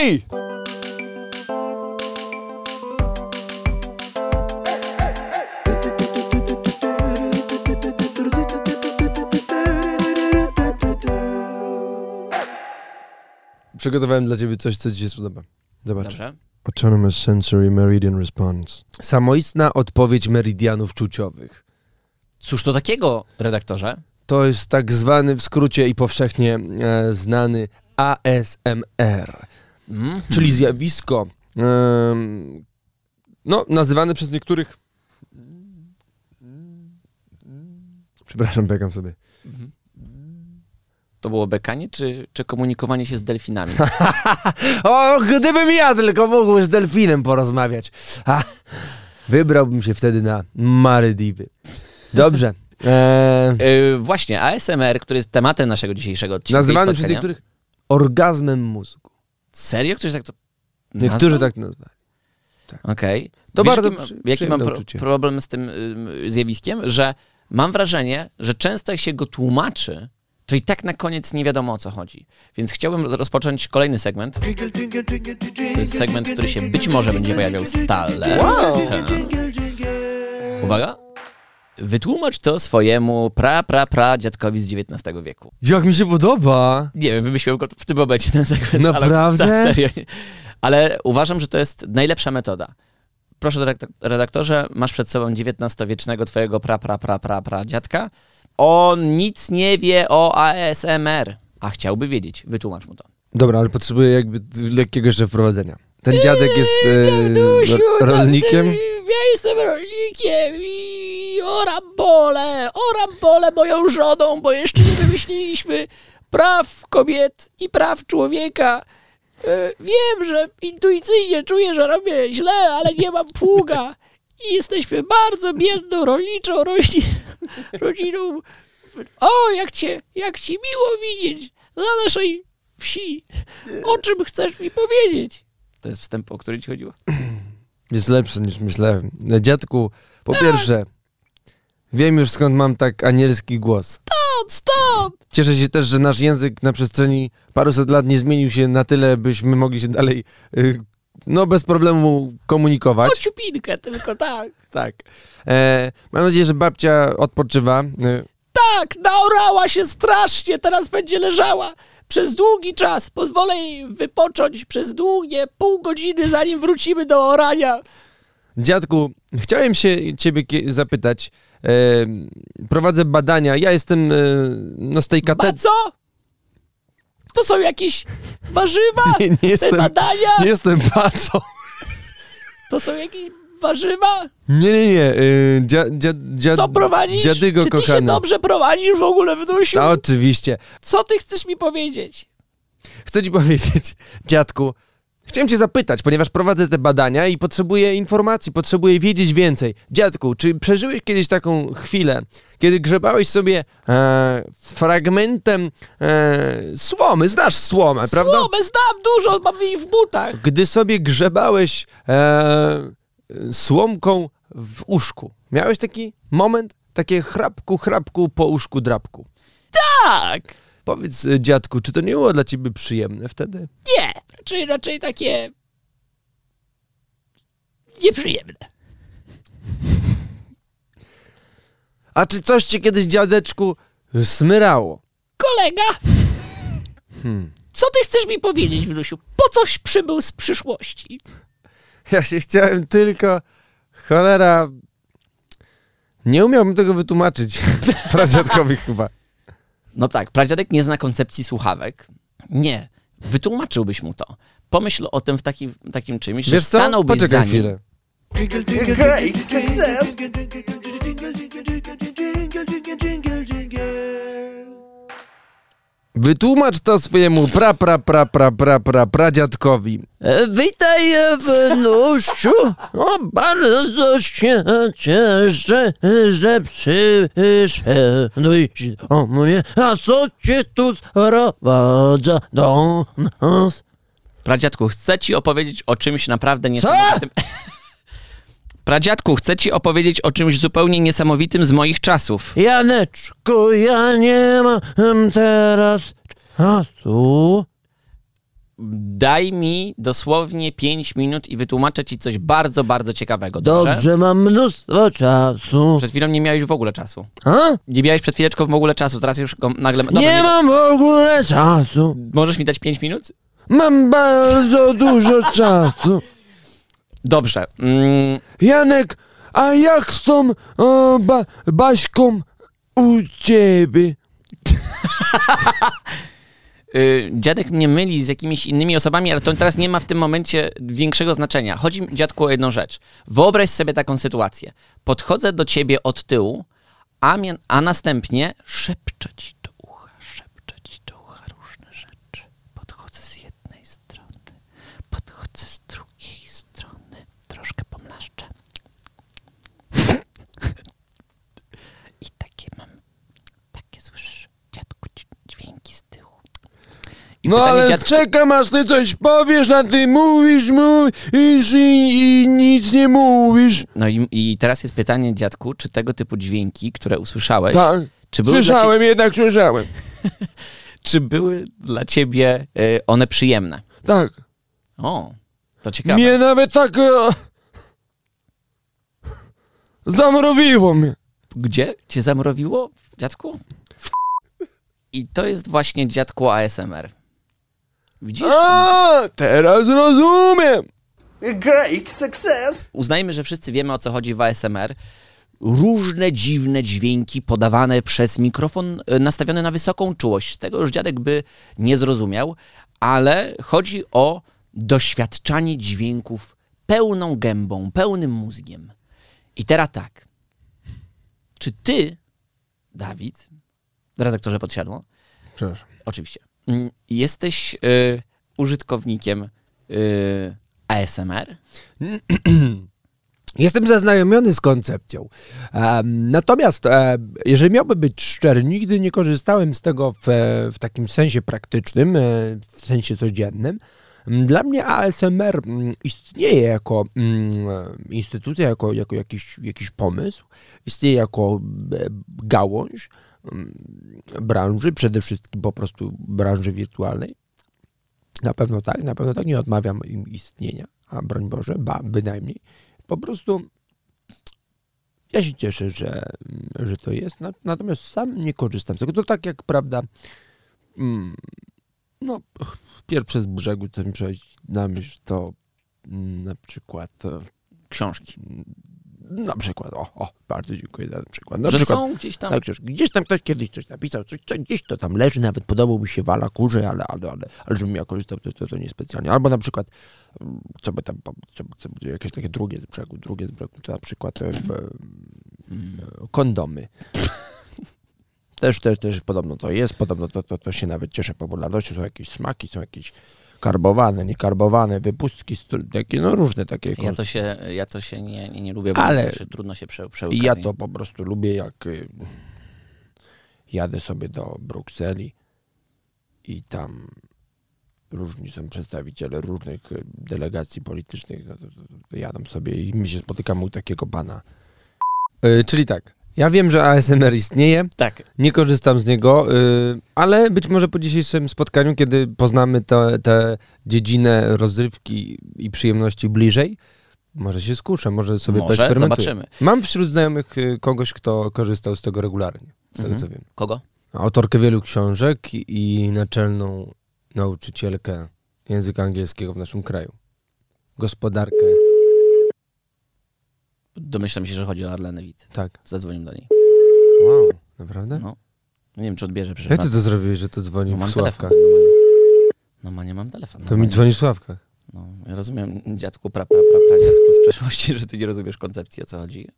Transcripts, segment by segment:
Hej! Przygotowałem dla ciebie coś, co ci się spodoba. Zobacz. Dobrze. Autonomous Sensory Meridian Response. Samoistna odpowiedź meridianów czuciowych. Cóż to takiego, redaktorze? To jest tak zwany w skrócie i powszechnie e, znany ASMR, Mm. czyli zjawisko, em, no, nazywane przez niektórych. Przepraszam, bekam sobie. To było bekanie, czy, czy komunikowanie się z delfinami? o, gdybym ja tylko mógł z delfinem porozmawiać. Ha, wybrałbym się wtedy na Malediwy. Dobrze. Yy, właśnie, ASMR, który jest tematem naszego dzisiejszego odcinka. nazywany przez niektórych orgazmem mózgu. Serio? Ktoś tak to Niektórzy nazwał? tak nazwali. Okej. To Wiesz, bardzo jaki, przy- jaki mam pro, problem z tym ym, zjawiskiem? Że mam wrażenie, że często jak się go tłumaczy, to i tak na koniec nie wiadomo o co chodzi. Więc chciałbym rozpocząć kolejny segment. To jest segment, który się być może będzie pojawiał stale. Wow. Uwaga. Wytłumacz to swojemu pra, pra, pra dziadkowi z XIX wieku. Jak mi się podoba! Nie wiem, wymyśliłem go w tym momencie na segment. Naprawdę? Ale, tak, serio. Ale uważam, że to jest najlepsza metoda. Proszę, redaktor- redaktorze, masz przed sobą XIX-wiecznego twojego pra, pra, pra, pra, pra dziadka. On nic nie wie o ASMR, a chciałby wiedzieć. Wytłumacz mu to. Dobra, ale potrzebuję jakby lekkiego jeszcze wprowadzenia. Ten dziadek jest e, rolnikiem. Ja jestem rolnikiem i oram pole, oram pole moją żoną, bo jeszcze nie wymyśliliśmy praw kobiet i praw człowieka. E, Wiem, że intuicyjnie czuję, że robię źle, ale nie mam pługa. I jesteśmy bardzo biedną, rolniczą rodzi- rodziną. O, jak cię, jak ci miło widzieć na naszej wsi. O czym chcesz mi powiedzieć? To jest wstęp, o który ci chodziło. Jest lepszy niż myślałem. Dziadku, po pierwsze, wiem już skąd mam tak anielski głos. Stąd, stąd! Cieszę się też, że nasz język na przestrzeni paruset lat nie zmienił się na tyle, byśmy mogli się dalej, y, no bez problemu komunikować. O ciupinkę tylko, tak. Tak. E, mam nadzieję, że babcia odpoczywa. E, Tak, naorała się strasznie, teraz będzie leżała przez długi czas. Pozwolę jej wypocząć przez długie pół godziny, zanim wrócimy do orania. Dziadku, chciałem się ciebie zapytać. Prowadzę badania. Ja jestem e, no z tej katedry. co? To są jakieś warzywa? Nie, nie Te jestem, badania? nie jestem pacą. To są jakieś warzywa? Nie, nie, nie. E, dzia, dzia, dzia, Co prowadzisz? Dziadygo Czy ty się kochany. dobrze prowadzisz w ogóle w dusiu? A, oczywiście. Co ty chcesz mi powiedzieć? Chcę ci powiedzieć, dziadku, chciałem cię zapytać, ponieważ prowadzę te badania i potrzebuję informacji, potrzebuję wiedzieć więcej. Dziadku, czy przeżyłeś kiedyś taką chwilę, kiedy grzebałeś sobie e, fragmentem e, słomy, znasz słomę, prawda? Słomę znam dużo, mam jej w butach. Gdy sobie grzebałeś e, słomką w uszku, miałeś taki moment, takie chrapku, chrapku po uszku drapku. Tak! Powiedz, e, dziadku, czy to nie było dla ciebie przyjemne wtedy? Nie, raczej, raczej takie nieprzyjemne. A czy coś cię kiedyś, dziadeczku, smyrało? Kolega, Hmm. co ty chcesz mi powiedzieć, Wnusiu? Po coś przybył z przyszłości? Ja się chciałem tylko... Cholera... Nie umiałbym tego wytłumaczyć. Pradziadkowi chyba. No tak, pradziadek nie zna koncepcji słuchawek. Nie, wytłumaczyłbyś mu to. Pomyśl o tym w takim, takim czymś, że Wiesz co? stanąłbyś za Poczekaj nim. chwilę. Great success. Wytłumacz to swojemu pra, pra, pra, pra, pra, pra, pradziadkowi. E, Witaj, Wnusiu. O, bardzo się cieszę, że przyszedłeś do mnie. A co cię tu sprowadza do nas? Pradziadku, chcę ci opowiedzieć o czymś naprawdę niesamowitym. Pradziadku, chcę ci opowiedzieć o czymś zupełnie niesamowitym z moich czasów. Janeczku, ja nie mam teraz czasu. daj mi dosłownie 5 minut i wytłumaczę ci coś bardzo, bardzo ciekawego. Dobrze? Dobrze, mam mnóstwo czasu. Przed chwilą nie miałeś w ogóle czasu. A? Nie miałeś przed chwileczką w ogóle czasu, teraz już go nagle... Dobra, Nie mam w ogóle czasu. Możesz mi dać 5 minut? Mam bardzo dużo czasu. Dobrze. Mm, Janek, a jak z tą o, ba, Baśką u ciebie? y, dziadek mnie myli z jakimiś innymi osobami, ale to teraz nie ma w tym momencie większego znaczenia. Chodzi mi, dziadku, o jedną rzecz. Wyobraź sobie taką sytuację. Podchodzę do ciebie od tyłu, a, a następnie szepczę ci do ucha, szepczę ci do ucha różne rzeczy. Podchodzę z jednej strony, podchodzę z drugiej strony, troszkę pomlaszczę. I takie mam, takie słyszysz, dziadku, dź- dźwięki z tyłu. I No pytanie, ale dziadku, czekam aż ty coś powiesz, a ty mówisz, mówisz i, i nic nie mówisz. No i, i teraz jest pytanie, dziadku, czy tego typu dźwięki, które usłyszałeś, Tak, czy, były słyszałem, jednak słyszałem. czy były dla ciebie y, one przyjemne? Tak, O, to ciekawe. mnie nawet tak e, zamrowiło mnie. Gdzie cię zamrowiło, dziadku? I to jest właśnie dziadku ASMR. Widzisz? A, teraz rozumiem. Great success! Uznajmy, że wszyscy wiemy o co chodzi w ASMR. Różne dziwne dźwięki podawane przez mikrofon e, nastawiony na wysoką czułość. Tego już dziadek by nie zrozumiał, ale chodzi o doświadczanie dźwięków pełną gębą, pełnym mózgiem. I teraz tak. Czy ty, Dawid, redaktorze podsiadło, Przepraszam. oczywiście, jesteś y, użytkownikiem y, ASMR? Jestem zaznajomiony z koncepcją. Natomiast, e, jeżeli miałbym być szczery, nigdy nie korzystałem z tego w, w takim sensie praktycznym, e, w sensie codziennym. Mm, Dla mnie ASMR mm, istnieje jako mm, instytucja, jako, jako jakiś, jakiś pomysł, istnieje jako e, gałąź mm, branży, przede wszystkim po prostu branży wirtualnej. Na pewno tak, na pewno tak, nie odmawiam im istnienia, a broń Boże, ba, bynajmniej. Po prostu ja się cieszę, że, że to jest, na- natomiast sam nie korzystam z tego. To tak jak, prawda, mm, no, pierwsze z brzegu, co mi przychodzi na myśl, to mm, na przykład, e, Książki. Na przykład, o, o bardzo dziękuję za ten przykład. Na że przykład, są gdzieś tam. tak. Gdzieś tam ktoś kiedyś coś napisał, coś, coś gdzieś to tam leży, nawet podobał mi się wala kurze, ale, ale, ale, ale żebym ja korzystał, to, to, to niespecjalnie. Albo na przykład, mm, co by tam, co, co, jakieś takie drugie z brzegu, drugie z brzegu, to na przykład e, e, kondomy. Też, też, też podobno to jest, podobno to, to, to się nawet cieszy popularnością, są jakieś smaki, są jakieś karbowane, niekarbowane, wypustki, takie, no różne takie. Ja to się, ja to się nie, nie, nie lubię, bo Ale- trudno się prze, I przełykać. ja to po prostu lubię, jak y, jadę sobie do Brukseli i tam różni są przedstawiciele różnych y, delegacji politycznych. No to, to, to jadą sobie i my się spotykamy u takiego pana. czyli tak. Ja wiem, że ASMR istnieje, Tak. nie korzystam z niego, y, ale być może po dzisiejszym spotkaniu, kiedy poznamy tę dziedzinę rozrywki i przyjemności bliżej, może się skuszę, może sobie Może, poeksperymentuję. zobaczymy. Mam wśród znajomych y, kogoś, kto korzystał z tego regularnie, z tego Mhm. co wiem. Kogo? Autorkę wielu książek i naczelną nauczycielkę języka angielskiego w naszym kraju. Gospodarkę, Domyślam się, że chodzi o Arlenę Wit. tak. Zadzwonię do niej. Wow, naprawdę? No. No nie wiem, czy odbierze. Przecież Jak ty to zrobiłeś, że to dzwoni no, w mam Sławkach? telefon. Normalnie. Normalnie mam telefon. To mi dzwoni w Sławkach. No, ja rozumiem, dziadku, pra, pra, pra, pra, dziadku z przeszłości, że ty nie rozumiesz koncepcji, o co chodzi.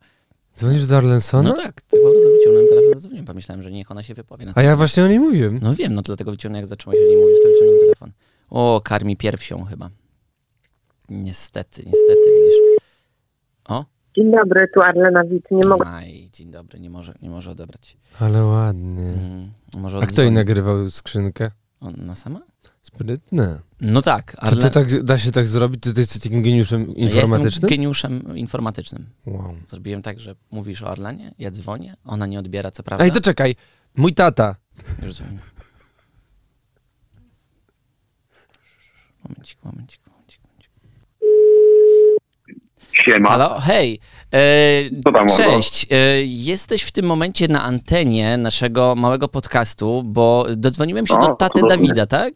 Dzwonisz do Arlensona? No tak, tylko po prostu wyciągnąłem telefon, zadzwoniłem. Pomyślałem, że niech ona się wypowie. A ja właśnie o niej mówiłem. No wiem, no dlatego wyciągnąłem, jak zaczęła się nie mówić, to wyciągnąłem telefon. O, karmi piersią chyba. Niestety, niestety, widzisz. O, Dzień dobry, tu Arlena Wit. Nie mogę. Aj, dzień dobry, nie może, nie może odebrać. Ale ładnie. Mm, może A kto jej nagrywał skrzynkę? Ona sama? Sprytne. No tak, To ale ty tak, da się tak zrobić? Ty, ty jesteś takim geniuszem ja jestem informatycznym? geniuszem informatycznym. wow. Zrobiłem tak, że mówisz o Arlenie, ja dzwonię, ona nie odbiera, co prawda. Ej, to czekaj. Mój tata. Momencik, momencik. momencik. Siema. Halo, hej. E, cześć. E, jesteś w tym momencie na antenie naszego małego podcastu, bo dodzwoniłem się O, do taty. Dawida, tak?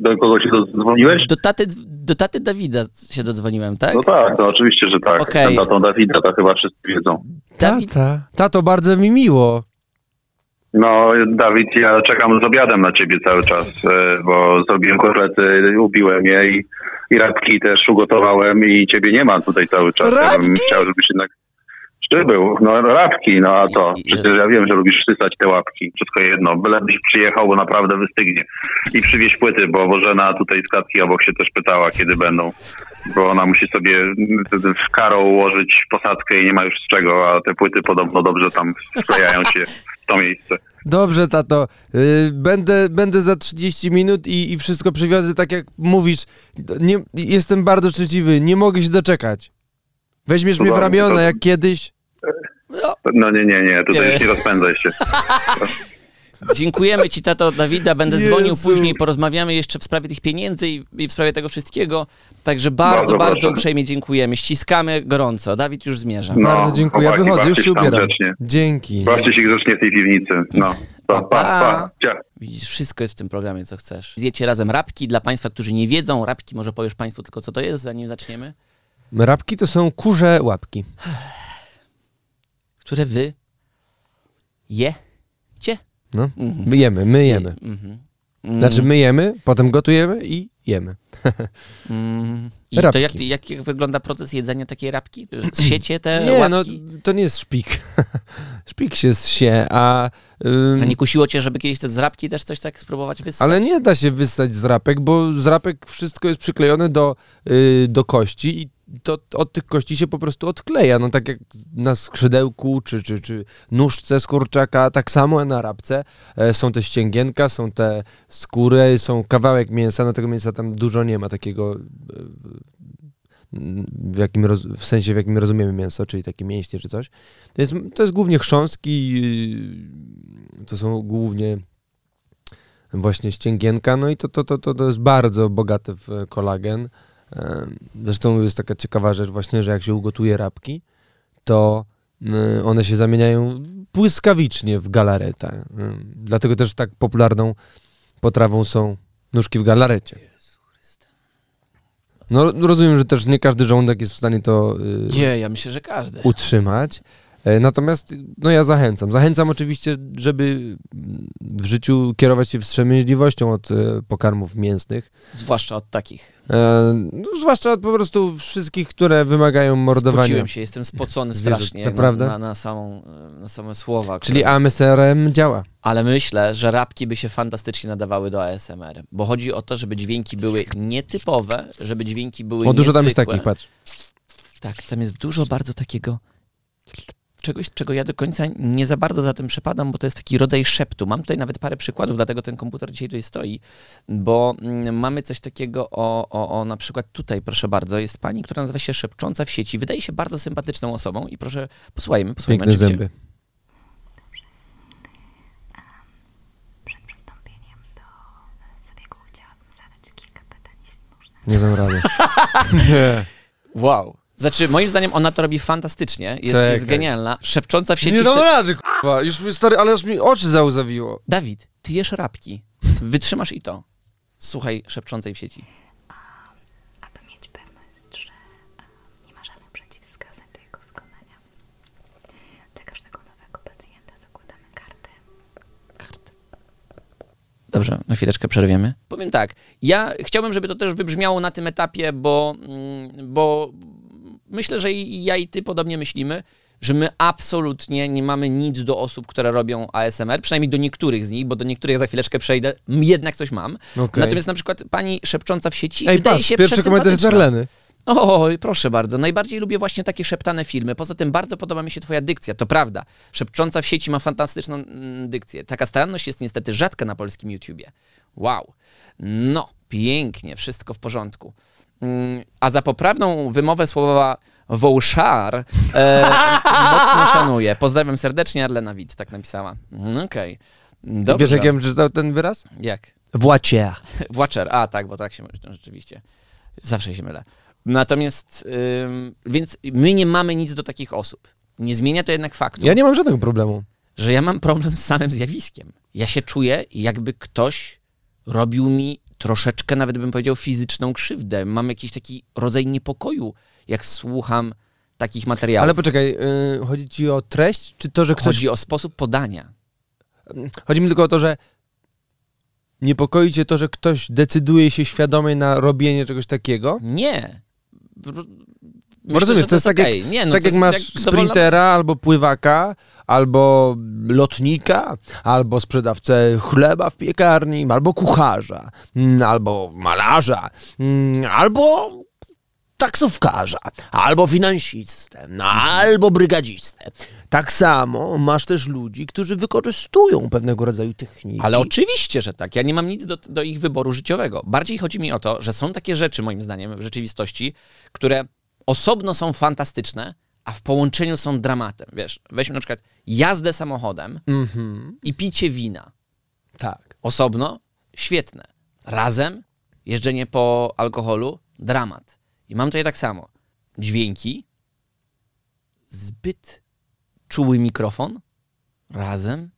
Do kogo się dodzwoniłeś? Do taty, do taty Dawida się dodzwoniłem, tak? No tak, no oczywiście, że tak. Jestem tatą Dawida, to chyba wszyscy wiedzą. Dawid, Tata. Tato, bardzo mi miło. No, Dawid, ja czekam z obiadem na ciebie cały czas, e, bo zrobiłem kotlety, ubiłem je i, i rabki też ugotowałem i ciebie nie ma tutaj cały czas. Ja bym chciał, żebyś jednak przybył. No, rabki, no a to. Przecież ja wiem, że lubisz wsysać te łapki. Wszystko jedno. Bylebyś przyjechał, bo naprawdę wystygnie. I przywieź płyty, bo Bożena tutaj z klatki obok się też pytała, kiedy będą. Bo ona musi sobie w karo ułożyć posadzkę i nie ma już z czego, a te płyty podobno dobrze tam sklejają się to miejsce. Dobrze, tato. Y, będę, będę za 30 minut i, i wszystko przywiozę tak jak mówisz. Nie, jestem bardzo szczęśliwy, nie mogę się doczekać. Weźmiesz mnie w ramiona to- jak kiedyś. No nie, nie, nie, tutaj Nie. nie rozpędzaj się. dziękujemy ci, tato Dawida. Będę Jezu. dzwonił później, porozmawiamy jeszcze w sprawie tych pieniędzy i, i w sprawie tego wszystkiego. Także bardzo, Bardzo bardzo, proszę. uprzejmie dziękujemy. Ściskamy gorąco. Dawid już zmierza. No, bardzo dziękuję. Ja wychodzę, już się ubieram. grzecznie. Dzięki. Bawcie się grzecznie w tej piwnicy. No, pa, pa, pa. Widzisz, wszystko jest w tym programie, co chcesz. Zjecie razem rapki. Dla Państwa, którzy nie wiedzą, rapki, może powiesz Państwu tylko, co to jest, zanim zaczniemy? Rabki to są kurze łapki. Które wy jecie? No. Mhm. My jemy, my jemy. Mhm. Znaczy my jemy, potem gotujemy i jemy. Mm. I to Rapki. jak, jak, jak wygląda proces jedzenia takiej rapki? Siecie te Nie, no łapki? to nie jest szpik. szpik się zsie, a... ym, A nie kusiło cię, żeby kiedyś te z rapki też coś tak spróbować wyssać? Ale nie da się wyssać z rapek, bo z rapek wszystko jest przyklejone do, y, do kości i to od tych kości się po prostu odkleja. No tak jak na skrzydełku czy, czy, czy nóżce z kurczaka, tak samo na rapce e, są te ścięgienka, są te skóry, są kawałek mięsa, no tego mięsa tam dużo nie ma takiego e, w, jakim w sensie w jakim rozumiemy mięso, czyli takie mięśnie czy coś. To jest, to jest głównie chrząstki, y, to są głównie właśnie ścięgienka, no i to, to, to, to, to jest bardzo bogate w kolagen. Em, Zresztą jest taka ciekawa rzecz właśnie, że jak się ugotuje rabki, to y, one się zamieniają błyskawicznie w galareta. Ym, Dlatego też tak popularną potrawą są nóżki w galarecie. No rozumiem, że też nie każdy żołądek jest w stanie to y, Nie, ja myślę, że każdy. utrzymać. E, Natomiast no ja zachęcam. Zachęcam oczywiście, żeby w życiu kierować się wstrzemięźliwością od e, pokarmów mięsnych. Zwłaszcza od takich. E, No, zwłaszcza od po prostu wszystkich, które wymagają mordowania. Spociłem się, jestem spocony strasznie na, na, na, samą, na same słowa. Czyli które- AMSRM działa. Ale myślę, że rapki by się fantastycznie nadawały do ASMR, bo chodzi o to, żeby dźwięki były nietypowe, żeby dźwięki były O, dużo tam jest takich, patrz. Tak, tam jest dużo bardzo takiego czegoś, czego ja do końca nie za bardzo za tym przepadam, bo to jest taki rodzaj szeptu. Mam tutaj nawet parę przykładów, dlatego ten komputer dzisiaj tutaj stoi, bo mm, mamy coś takiego o, o, o na przykład tutaj, proszę bardzo, jest pani, która nazywa się Szepcząca w sieci. Wydaje się bardzo sympatyczną osobą i proszę, posłuchajmy, posłuchajmy. Piękne oczywiście. zęby. Przed przystąpieniem do zabiegu chciałabym zadać kilka pytań, jeśli można. Nie dam rady. Nie. Wow. Znaczy, moim zdaniem ona to robi fantastycznie, jest, jest genialna, szepcząca w sieci. Nie dam chce- rady, k***a. Już mi stary, ale aż mi oczy załzawiło. Dawid, ty jesz rapki. Wytrzymasz i to. Słuchaj szepczącej w sieci. Aby mieć pewność, że nie ma żadnych przeciwwskazań do jego wykonania. Dla każdego nowego pacjenta zakładamy kartę. Kartę. Dobrze, na chwileczkę przerwiemy. Powiem tak, ja chciałbym, żeby to też wybrzmiało na tym etapie, bo, mm, bo myślę, że i ja i ty podobnie myślimy, że my absolutnie nie mamy nic do osób, które robią ASMR, przynajmniej do niektórych z nich, bo do niektórych za chwileczkę przejdę, jednak coś mam. Okej. Natomiast na przykład pani szepcząca w sieci Ej, wydaje patrz, się pierwszy komentarz z. Arleny. Oj, proszę bardzo. Najbardziej lubię właśnie takie szeptane filmy. Poza tym bardzo podoba mi się twoja dykcja, to prawda. Szepcząca w sieci ma fantastyczną mm, dykcję. Taka staranność jest niestety rzadka na polskim YouTubie. Wow. No, pięknie, wszystko w porządku. Mm, A za poprawną wymowę słowa Wołszar e, mocno szanuję. Pozdrawiam serdecznie, Arlena Wit, tak napisała. Mm, Okej. Wiesz, Dobrze. jak ja bym czytał ten wyraz? Jak? Włacier. Watcher, a tak, bo tak się no, rzeczywiście. Zawsze się mylę. Natomiast, ym, więc my nie mamy nic do takich osób. Nie zmienia to jednak faktu, Ja nie mam żadnego problemu. że ja mam problem z samym zjawiskiem. Ja się czuję, jakby ktoś robił mi troszeczkę, nawet bym powiedział, fizyczną krzywdę. Mam jakiś taki rodzaj niepokoju, jak słucham takich materiałów. Ale poczekaj, y, chodzi ci o treść, czy to, że ktoś... Chodzi o sposób podania. Chodzi mi tylko o to, że niepokoi cię to, że ktoś decyduje się świadomie na robienie czegoś takiego? Nie. Bo rozumiesz, to jest tak jak- nie, no tak to jak jest masz jak dowolna- sprintera, albo pływaka, albo lotnika, albo sprzedawcę chleba w piekarni, albo kucharza, mm, albo malarza, mm, albo taksówkarza, albo finansistę, no, albo brygadzistę. Tak samo masz też ludzi, którzy wykorzystują pewnego rodzaju techniki. Ale oczywiście, że tak. Ja nie mam nic do, do ich wyboru życiowego. Bardziej chodzi mi o to, że są takie rzeczy, moim zdaniem, w rzeczywistości, które osobno są fantastyczne, a w połączeniu są dramatem. Wiesz, weźmy na przykład jazdę samochodem Mhm, i picie wina. tak. Osobno świetne. Razem jeżdżenie po alkoholu dramat. I mam tutaj tak samo. Dźwięki, zbyt czuły mikrofon, razem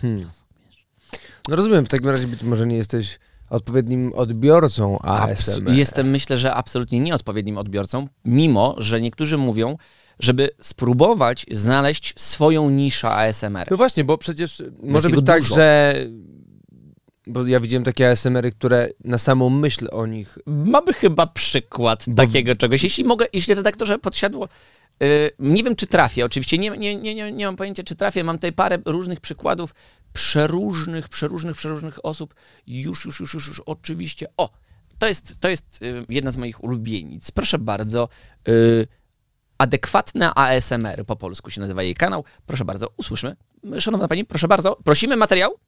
Hmm. No rozumiem, w takim razie być może nie jesteś odpowiednim odbiorcą Abs- ASMR. Jestem, myślę, że absolutnie nieodpowiednim odbiorcą, mimo że niektórzy mówią, żeby spróbować znaleźć swoją niszę ASMR. No właśnie, bo przecież może być tak, dużo. że... Bo ja widziałem takie ASMR-y, które na samą myśl o nich... Mamy chyba przykład takiego czegoś. Jeśli mogę, jeśli redaktorze podsiadło, yy, nie wiem, czy trafię, oczywiście nie, nie, nie, nie, nie mam pojęcia, czy trafię. Mam tutaj parę różnych przykładów przeróżnych, przeróżnych, przeróżnych osób. Już, już, już, już, już oczywiście. O, to jest, to jest yy, jedna z moich ulubienic. Proszę bardzo. Yy, Adekwatne ASMR po polsku się nazywa jej kanał. Proszę bardzo, usłyszmy. Szanowna pani, proszę bardzo, prosimy materiał.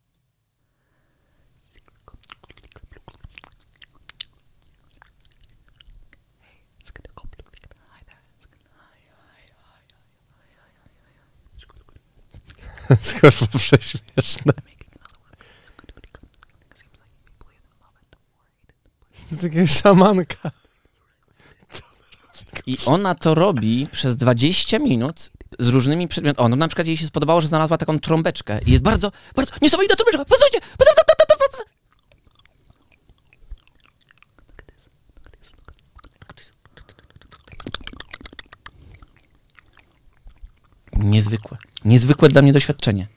Skoro prześmieszne. Z jakiegoś szamanka. I ona to robi przez 20 minut z różnymi przedmiotami. O, no na przykład jej się spodobało, że znalazła taką trąbeczkę i jest bardzo, bardzo niesamowita trąbeczka. Posłuchajcie! Niezwykłe. Niezwykłe dla mnie doświadczenie.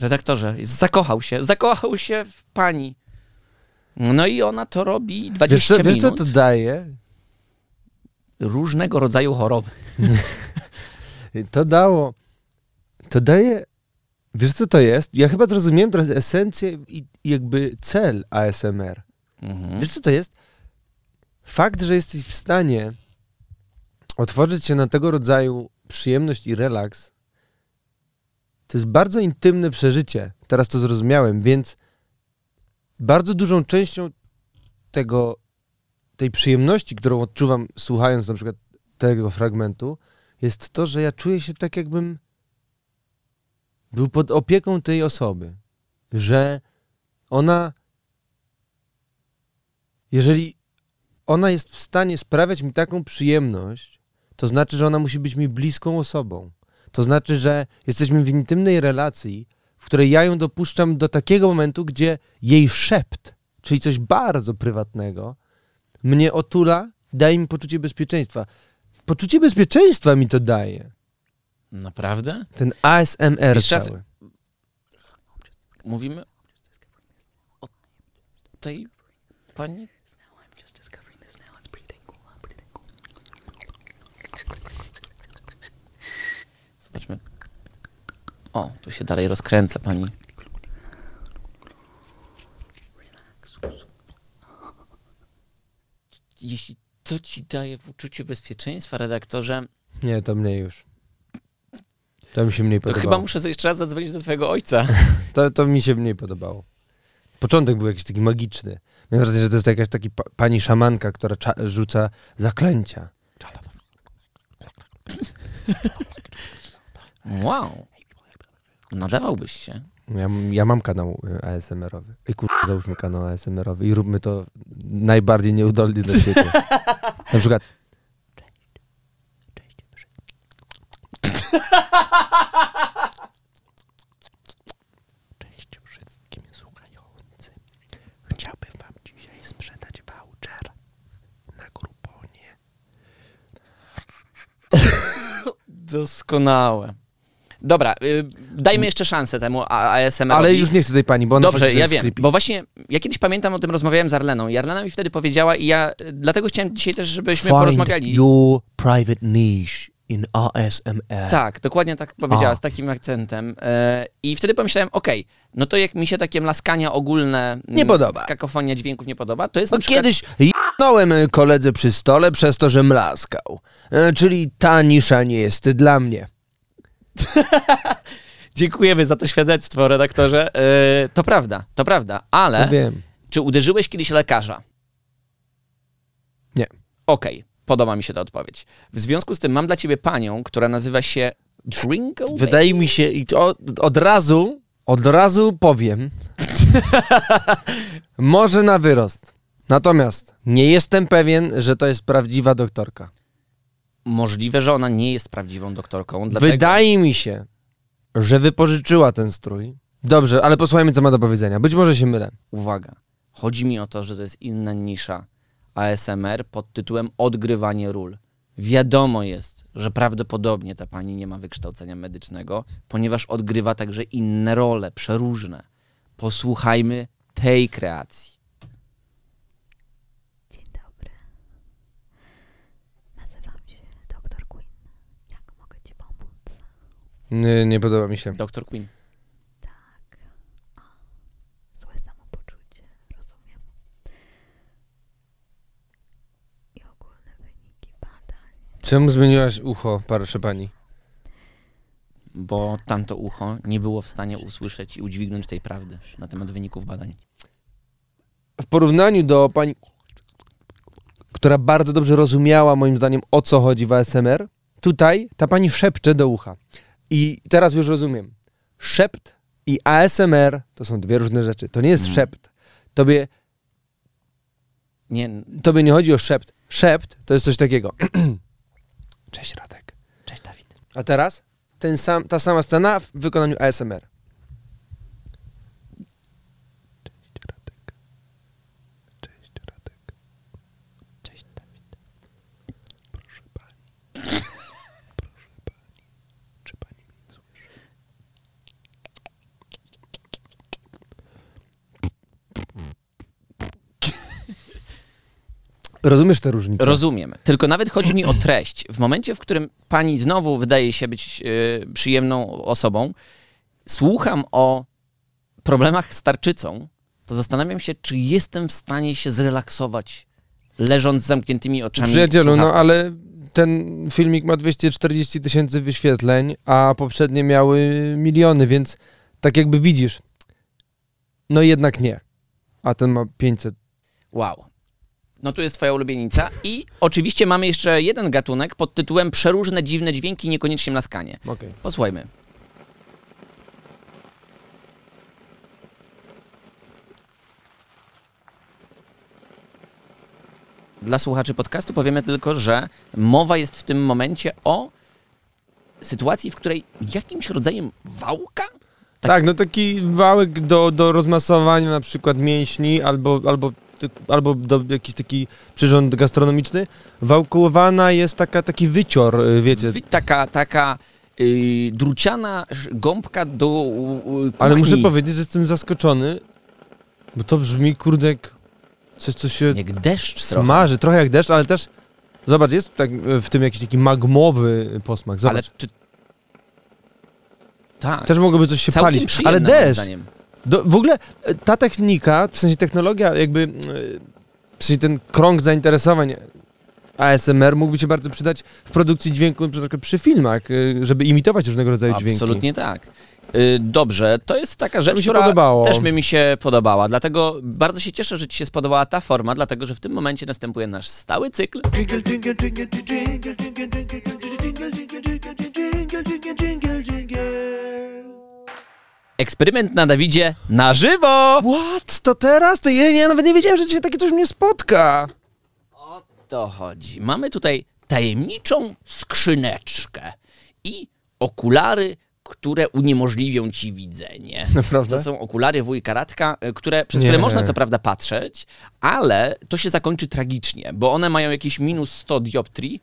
Redaktorze, zakochał się, zakochał się w pani. No i ona to robi 20 Wiesz co, wiesz, minut. co to daje? Różnego rodzaju choroby. To dało... To daje... Wiesz, co to jest? Ja chyba zrozumiałem teraz esencję i i jakby cel ASMR. Mhm. Wiesz, co to jest? Fakt, że jesteś w stanie otworzyć się na tego rodzaju przyjemność i relaks, to jest bardzo intymne przeżycie. Teraz to zrozumiałem, więc bardzo dużą częścią tego, tej przyjemności, którą odczuwam słuchając na przykład tego fragmentu, jest to, że ja czuję się tak, jakbym był pod opieką tej osoby. Że ona, jeżeli ona jest w stanie sprawiać mi taką przyjemność, to znaczy, że ona musi być mi bliską osobą. To znaczy, że jesteśmy w intymnej relacji, w której ja ją dopuszczam do takiego momentu, gdzie jej szept, czyli coś bardzo prywatnego, mnie otula, daje mi poczucie bezpieczeństwa. Poczucie bezpieczeństwa mi to daje. Naprawdę? Ten ASMR Jeszcze raz- cały. Mówimy o tej pani? Zobaczmy. O, tu się dalej rozkręca pani. Jeśli to ci daje poczucie bezpieczeństwa, redaktorze, Nie, to mniej już. To mi się mniej to podobało. chyba muszę jeszcze raz zadzwonić do twojego ojca. To, to mi się mniej podobało. Początek był jakiś taki magiczny. Miałem wrażenie, że to jest jakaś taki pa, pani szamanka, która rzuca zaklęcia. Wow. Nadawałbyś się. Ja, ja mam kanał y, ASMR-owy. I kur... załóżmy kanał ASMR-owy i róbmy to najbardziej nieudolnie na świecie. Na przykład Cześć wszystkim słuchającym. Chciałbym wam dzisiaj sprzedać voucher na Gruponie. Doskonałe. Dobra, y, dajmy jeszcze szansę temu ASMR. Ale już nie chcę tej pani, bo ona Dobrze, ja wiem, creepy. bo właśnie ja kiedyś pamiętam o tym rozmawiałem z Arleną i Arlena mi wtedy powiedziała i ja dlatego chciałem dzisiaj też, żebyśmy porozmawiali. your private niche in ASMR. Tak, dokładnie tak powiedziała, A. z takim akcentem. E, I wtedy pomyślałem, okej, no to jak mi się takie mlaskania ogólne, mm, Nie podoba. kakofonia dźwięków nie podoba, to jest No na przykład... kiedyś jednąłem koledze przy stole przez to, że mlaskał. E, Czyli ta nisza nie jest dla mnie. Dziękujemy za to świadectwo, redaktorze. E, to prawda, to prawda, ale No wiem. czy uderzyłeś kiedyś lekarza? Nie. Okej, podoba mi się ta odpowiedź. W związku z tym mam dla ciebie panią, która nazywa się Twinkle Wydaje mi się, i to od, od razu, od razu powiem, może na wyrost. Natomiast nie jestem pewien, że to jest prawdziwa doktorka. Możliwe, że ona nie jest prawdziwą doktorką. Dlatego... Wydaje mi się, że wypożyczyła ten strój. Dobrze, ale posłuchajmy, co ma do powiedzenia. Być może się mylę. Uwaga, chodzi mi o to, że to jest inna nisza ASMR pod tytułem odgrywanie ról. Wiadomo jest, że prawdopodobnie ta pani nie ma wykształcenia medycznego, ponieważ odgrywa także inne role, przeróżne. Posłuchajmy tej kreacji. Dzień dobry. Nazywam się Dr. Queen. Jak mogę Ci pomóc? Nie, nie podoba mi się. Dr. Queen. Tak. O, złe samopoczucie, rozumiem. I ogólne wyniki badań. Czemu zmieniłaś ucho, proszę pani? Bo tamto ucho nie było w stanie usłyszeć i udźwignąć tej prawdy na temat wyników badań. W porównaniu do pani, która bardzo dobrze rozumiała, moim zdaniem, o co chodzi w ASMR, tutaj ta pani szepcze do ucha. I teraz już rozumiem. Szept i ASMR to są dwie różne rzeczy. To nie jest Mm. szept. Tobie, Nie, tobie nie chodzi o szept. Szept to jest coś takiego. Cześć Radek. cześć Dawid. A teraz ten sam, ta sama scena w wykonaniu ASMR. Cześć Radek. Cześć Radek. Cześć Dawid. Proszę pani. Proszę pani. Czy pani mnie słyszy? Rozumiesz tę różnicę? Rozumiem. Tylko nawet chodzi mi o treść. W momencie, w którym pani znowu wydaje się być e, przyjemną osobą, słucham o problemach z tarczycą, to zastanawiam się, czy jestem w stanie się zrelaksować, leżąc z zamkniętymi oczami. Przyjacielu, no ale ten filmik ma 240 tysięcy wyświetleń, a poprzednie miały miliony, więc tak jakby widzisz, no jednak nie. A ten ma 500. Wow. No tu jest twoja ulubienica. I oczywiście mamy jeszcze jeden gatunek pod tytułem Przeróżne dziwne dźwięki, niekoniecznie mlaskanie. Okej. Posłuchajmy. Dla słuchaczy podcastu powiemy tylko, że mowa jest w tym momencie o sytuacji, w której jakimś rodzajem wałka Tak. no taki wałek do, do rozmasowania na przykład mięśni albo, albo, albo do jakiś taki przyrząd gastronomiczny. Wałkowana jest taka, taki wycior, y, wiecie. Wy, taka, taka yy, druciana gąbka do yy, Ale muszę powiedzieć, że jestem zaskoczony, bo to brzmi kurde jak coś, co się Jak deszcz trochę. smaży, trochę jak deszcz, ale też zobacz, jest tak y, w tym jakiś taki magmowy posmak, Ale zobacz. czy... Tak. Też mogłoby coś się Całkiem palić, ale deszcz. Do, w ogóle e, ta technika, w sensie technologia, jakby, e, w sensie ten krąg zainteresowań ASMR mógłby się bardzo przydać w produkcji dźwięku, przy filmach, e, żeby imitować różnego rodzaju dźwięki. Absolutnie tak. Y, Dobrze, to jest taka rzecz, mi się która podobało. też by mi się podobała. Dlatego bardzo się cieszę, że Ci się spodobała ta forma, dlatego że w tym momencie następuje nasz stały cykl. Eksperyment na Dawidzie na żywo! What? To teraz? To ja, ja nawet nie wiedziałem, że dzisiaj takie coś mnie spotka. to chodzi. Mamy tutaj tajemniczą skrzyneczkę i okulary, które uniemożliwią ci widzenie. Naprawdę? To są okulary wujka Radka, y, które, przez Nie. które można co prawda patrzeć, ale to się zakończy tragicznie, bo one mają jakieś minus 100 dioptrii,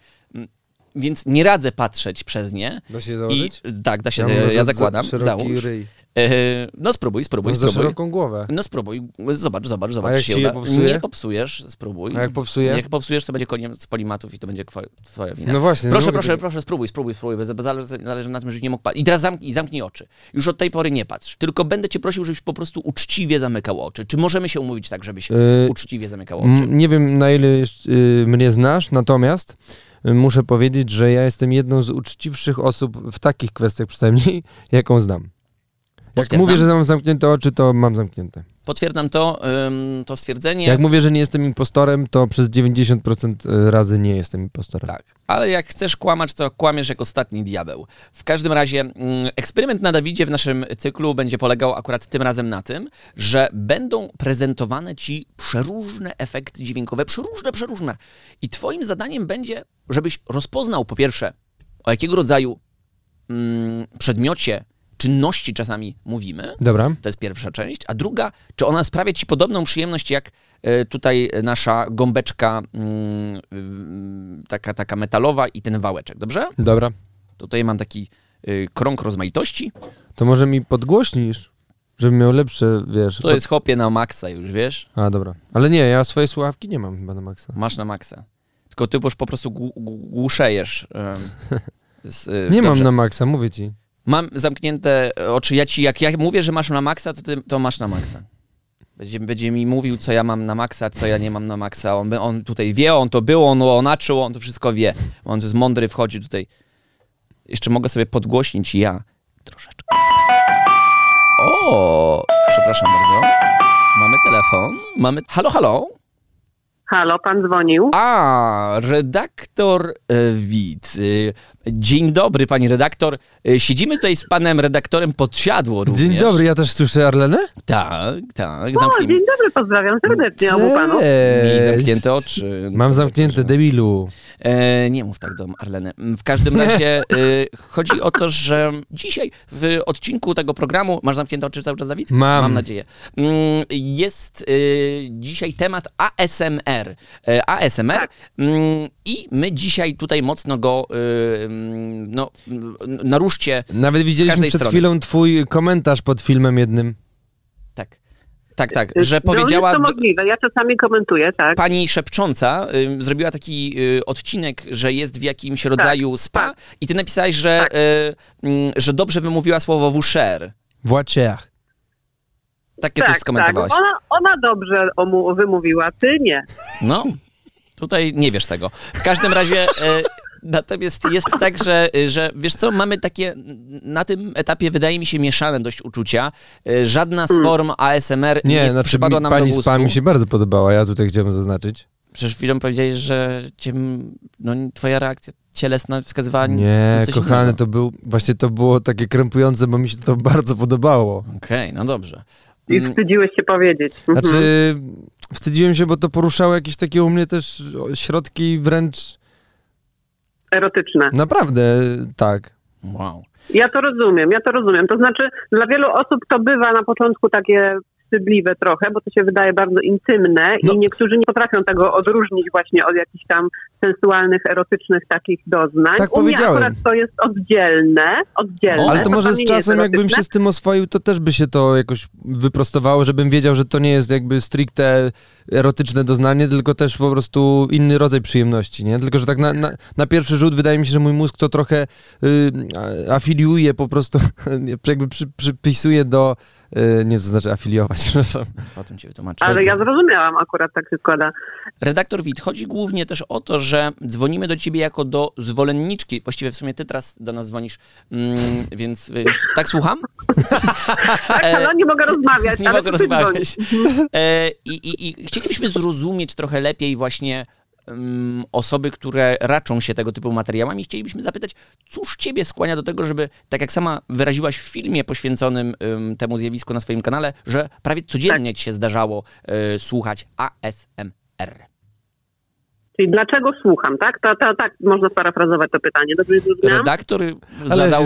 więc nie radzę patrzeć przez nie. Da się założyć? I, tak, da się, ja, za- zakładam, za załóż. ryj. E, No spróbuj, spróbuj, za spróbuj. szeroką głowę. No spróbuj, zobacz, zobacz, zobacz. jak czy się ci je uda. popsuję? Nie popsujesz, spróbuj. A jak popsuję? Jak popsujesz, to będzie koniec polimatów i to będzie twoja, wina. No właśnie, nie Proszę, proszę, tego- proszę, spróbuj, spróbuj, spróbuj, zależy, zależy na tym, żebyś nie mógł patrzeć. I teraz zamknij, zamknij oczy. Już od tej pory nie patrz. Tylko będę cię prosił, żebyś po prostu uczciwie zamykał oczy. Czy możemy się umówić tak, żebyś Yy, uczciwie zamykał oczy? Nie wiem na ile jeszcze, y, mnie znasz, natomiast y, muszę powiedzieć, że ja jestem jedną z uczciwszych osób w takich kwestiach przynajmniej, jaką znam. Jak mówię, że mam zamknięte oczy, to mam zamknięte. Potwierdzam to, ym, to stwierdzenie. Jak mówię, że nie jestem impostorem, to przez 90% razy nie jestem impostorem. Tak, ale jak chcesz kłamać, to kłamiesz jak ostatni diabeł. W każdym razie mm, eksperyment na Dawidzie w naszym cyklu będzie polegał akurat tym razem na tym, że będą prezentowane ci przeróżne efekty dźwiękowe, przeróżne, przeróżne. I twoim zadaniem będzie, żebyś rozpoznał po pierwsze, o jakiego rodzaju mm, przedmiocie, czynności czasami mówimy, Dobra. to jest pierwsza część. A druga, czy ona sprawia ci podobną przyjemność jak e, tutaj nasza gąbeczka mm, taka, taka metalowa i ten wałeczek, dobrze? Dobra. Tutaj mam taki y, krąg rozmaitości. To może mi podgłośnisz, żebym miał lepsze, wiesz. To jest hopie na maksa już, wiesz? A, dobra. Ale nie, ja swoje słuchawki nie mam chyba na maksa. Masz na maksa. Tylko ty już po prostu głu- głu- głuszejesz. z, y, Nie mam dobrze. na maksa, mówię ci. Mam zamknięte oczy. Ja ci, jak ja mówię, że masz na maksa, to ty to masz na maksa. Będzie, będzie mi mówił, co ja mam na maksa, co ja nie mam na maksa. On, on tutaj wie, on to było, on onaczył, on to wszystko wie. On jest mądry, wchodzi tutaj. Jeszcze mogę sobie podgłośnić ja troszeczkę. O, przepraszam bardzo. Mamy telefon. Mamy. Halo, halo. Halo, pan dzwonił? A, redaktor. E, Dzień dobry, pani redaktor. E, Siedzimy tutaj z panem redaktorem Podsiadło również. Dzień dobry, ja też słyszę Arlenę? Tak, tak. O, Zamknij dzień dobry, pozdrawiam serdecznie obu panów. Miej zamknięte oczy. Mam zamknięte, debilu. E, nie mów tak do Arleny. W każdym razie e, chodzi o to, że dzisiaj w odcinku tego programu, masz zamknięte oczy cały czas, Dawid? Mam. Mam nadzieję. Mm, Jest e, dzisiaj temat ASMR. E, ASMR Tak. mm, i my dzisiaj tutaj mocno go e, mm, no, naruszcie. Nawet widzieliśmy przed strony. chwilą twój komentarz pod filmem jednym. Tak. Tak, tak, że No, powiedziała... jest to możliwe, ja czasami komentuję, tak. Pani szepcząca y, zrobiła taki y, odcinek, że jest w jakimś rodzaju spa tak. i ty napisałeś, że, Tak. y, y, że dobrze wymówiła słowo wusher. Właciach. Takie tak, coś skomentowałaś. Tak. Ona, ona dobrze wymówiła, ty nie. No, tutaj nie wiesz tego. W każdym razie... Natomiast jest tak, że, że wiesz co, mamy takie na tym etapie wydaje mi się mieszane dość uczucia. Żadna z Hmm. form ASMR nie, Nie, znaczy przypadła nam do pani gustu. spa mi się bardzo podobała, ja tutaj chciałem zaznaczyć. Przed chwilą powiedziałeś, że cię, no, twoja reakcja cielesna wskazywała Nie, na coś kochany, innego. to był, właśnie to było takie krępujące, bo mi się to bardzo podobało. Okej, no dobrze. I Mm, wstydziłeś się powiedzieć. Mhm. Znaczy, wstydziłem się, bo to poruszało jakieś takie u mnie też środki wręcz, Erotyczne. naprawdę, tak. Wow. Ja to rozumiem, ja to rozumiem. To znaczy, dla wielu osób to bywa na początku takie wstydliwe trochę, bo to się wydaje bardzo intymne No. i niektórzy nie potrafią tego odróżnić właśnie od jakichś tam sensualnych, erotycznych takich doznań. Tak U mnie akurat to jest oddzielne, oddzielne. Ale to może z czasem, jakbym się z tym oswoił, to też by się to jakoś wyprostowało, żebym wiedział, że to nie jest jakby stricte erotyczne doznanie, tylko też po prostu inny rodzaj przyjemności, nie? Tylko, że tak na, na, na pierwszy rzut wydaje mi się, że mój mózg to trochę y, afiliuje po prostu, jakby przy, przypisuje do, y, nie wiem, co znaczy afiliować, przepraszam. Potem ci wytłumaczę. Ale ja zrozumiałam, akurat tak się składa. Redaktor Wit, chodzi głównie też o to, że dzwonimy do ciebie jako do zwolenniczki. Właściwie w sumie ty teraz do nas dzwonisz, mm, więc, więc tak słucham? Tak, E, ale nie mogę rozmawiać. Nie ale mogę rozmawiać. E, i, i, I chcielibyśmy zrozumieć trochę lepiej właśnie mm, osoby, które raczą się tego typu materiałami. Chcielibyśmy zapytać, cóż ciebie skłania do tego, żeby, tak jak sama wyraziłaś w filmie poświęconym ym, temu zjawisku na swoim kanale, że prawie codziennie ci się zdarzało y, słuchać ASMR. Czyli dlaczego słucham, tak? To, to, tak można sparafrazować to pytanie. Dobrze zrozumiałam? Redaktor zadał,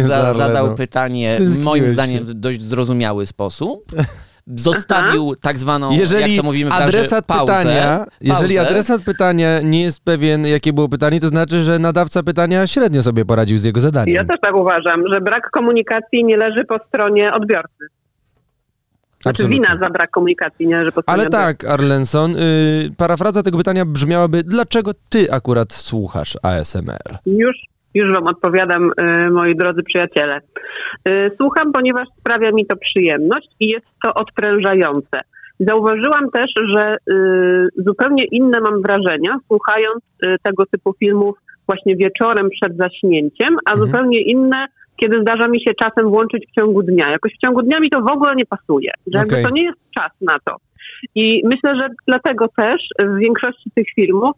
za zadał pytanie, moim zdaniem, w dość zrozumiały sposób. Zostawił tak zwaną, Jeżeli jak to mówimy w adresat pauzę, pytania, jeżeli pauzę. adresat pytania nie jest pewien, jakie było pytanie, to znaczy, że nadawca pytania średnio sobie poradził z jego zadaniem. Ja też tak uważam, że brak komunikacji nie leży po stronie odbiorcy. Znaczy Absolutnie. wina za brak komunikacji nie leży po stronie Ale tak, Arlenson, y, parafraza tego pytania brzmiałaby, dlaczego ty akurat słuchasz ASMR? Już, już wam odpowiadam, y, moi drodzy przyjaciele. Y, Słucham, ponieważ sprawia mi to przyjemność i jest to odprężające. Zauważyłam też, że y, zupełnie inne mam wrażenia, słuchając tego typu filmów właśnie wieczorem przed zaśnięciem, a zupełnie inne, kiedy zdarza mi się czasem włączyć w ciągu dnia. Jakoś w ciągu dnia mi to w ogóle nie pasuje, że jakby Okej. to nie jest czas na to. I myślę, że dlatego też w większości tych filmów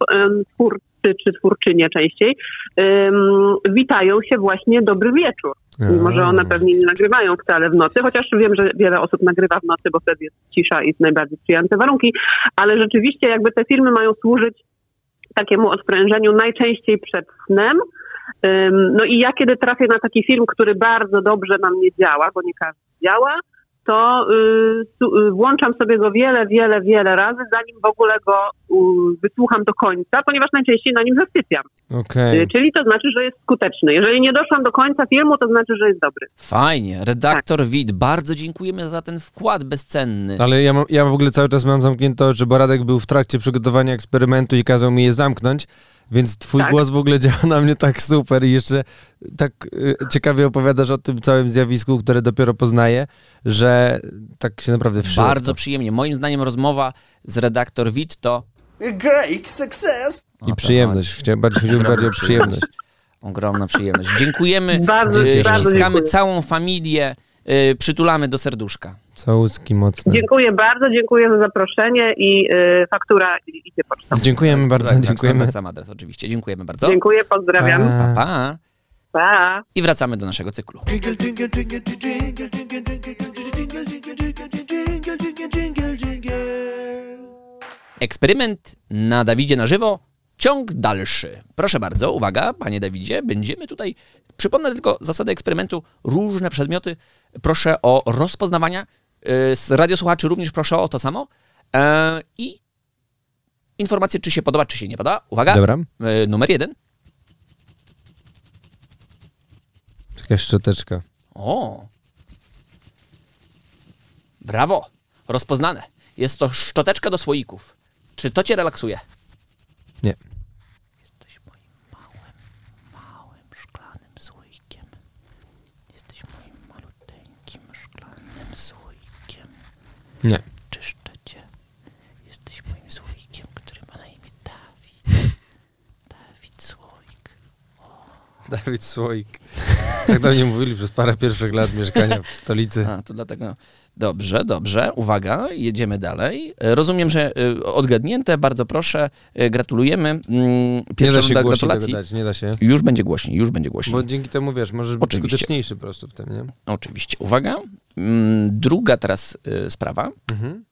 twórcy czy twórczynie częściej em, witają się właśnie dobry wieczór. Mimo, że one pewnie nie nagrywają wcale w nocy, chociaż wiem, że wiele osób nagrywa w nocy, bo wtedy jest cisza i najbardziej sprzyjające warunki, ale rzeczywiście jakby te filmy mają służyć takiemu odprężeniu najczęściej przed snem. Ym, No i ja kiedy trafię na taki film, który bardzo dobrze na mnie działa, bo nie każdy działa, to y, y, włączam sobie go wiele, wiele, wiele razy, zanim w ogóle go y, wysłucham do końca, ponieważ najczęściej na nim zasypiam. Okej. Y, Czyli to znaczy, że jest skuteczny. Jeżeli nie doszłam do końca filmu, to znaczy, że jest dobry. Fajnie. Redaktor Tak. Wit, bardzo dziękujemy za ten wkład bezcenny. Ale ja, mam, ja w ogóle cały czas mam zamknięte oczy, bo Radek był w trakcie przygotowania eksperymentu i kazał mi je zamknąć, więc twój Tak. głos w ogóle działa na mnie tak super i jeszcze tak y, ciekawie opowiadasz o tym całym zjawisku, które dopiero poznaję, że tak się naprawdę wszyło. Bardzo to. przyjemnie. Moim zdaniem rozmowa z redaktor Wit to Great success. I przyjemność. Chciałem bardziej, mi bardziej o przyjemność. Ogromna przyjemność. Dziękujemy. Bardzo, bardzo Ściskamy dziękuję. całą familię. Y, Przytulamy do serduszka. Całuski mocne. Dziękuję bardzo, dziękuję za zaproszenie i y, faktura i- idzie pocztą. Dziękujemy bardzo, Tak, tak, dziękujemy. Sam adres oczywiście. Dziękujemy bardzo. Dziękuję, pozdrawiam. Pa. Pa. Pa. I wracamy do naszego cyklu. Eksperyment na Dawidzie na żywo. Ciąg dalszy. Proszę bardzo, uwaga, panie Dawidzie, będziemy tutaj. Przypomnę tylko zasady eksperymentu. Różne przedmioty. Proszę o rozpoznawania. Yy, Z radiosłuchaczy również proszę o to samo. E, I informacje, czy się podoba, czy się nie podoba. Uwaga. Dobra. Yy, Numer jeden. Jakaś szczoteczka. O! Brawo! Rozpoznane. Jest to szczoteczka do słoików. Czy to cię relaksuje? Nie. Jesteś moim małym, małym szklanym słoikiem. Jesteś moim maluteńkim szklanym słoikiem. Nie. Czyszczę cię. Jesteś moim słoikiem, który ma na imię Dawid. Dawid Słoik. Dawid Słoik. Tak do mnie mówili przez parę pierwszych lat mieszkania w stolicy. A, to dlatego. Dobrze, dobrze. Uwaga, jedziemy dalej. Rozumiem, że y, odgadnięte. Bardzo proszę. Y, Gratulujemy. Mm, Nie Pierwsza da się gratulacji. dać, nie da się. Już będzie głośniej, już będzie głośniej. Bo dzięki temu, wiesz, możesz być Oczywiście. skuteczniejszy po prostu w tym, nie? Oczywiście. Uwaga. Mm, Druga teraz y, sprawa. Mhm.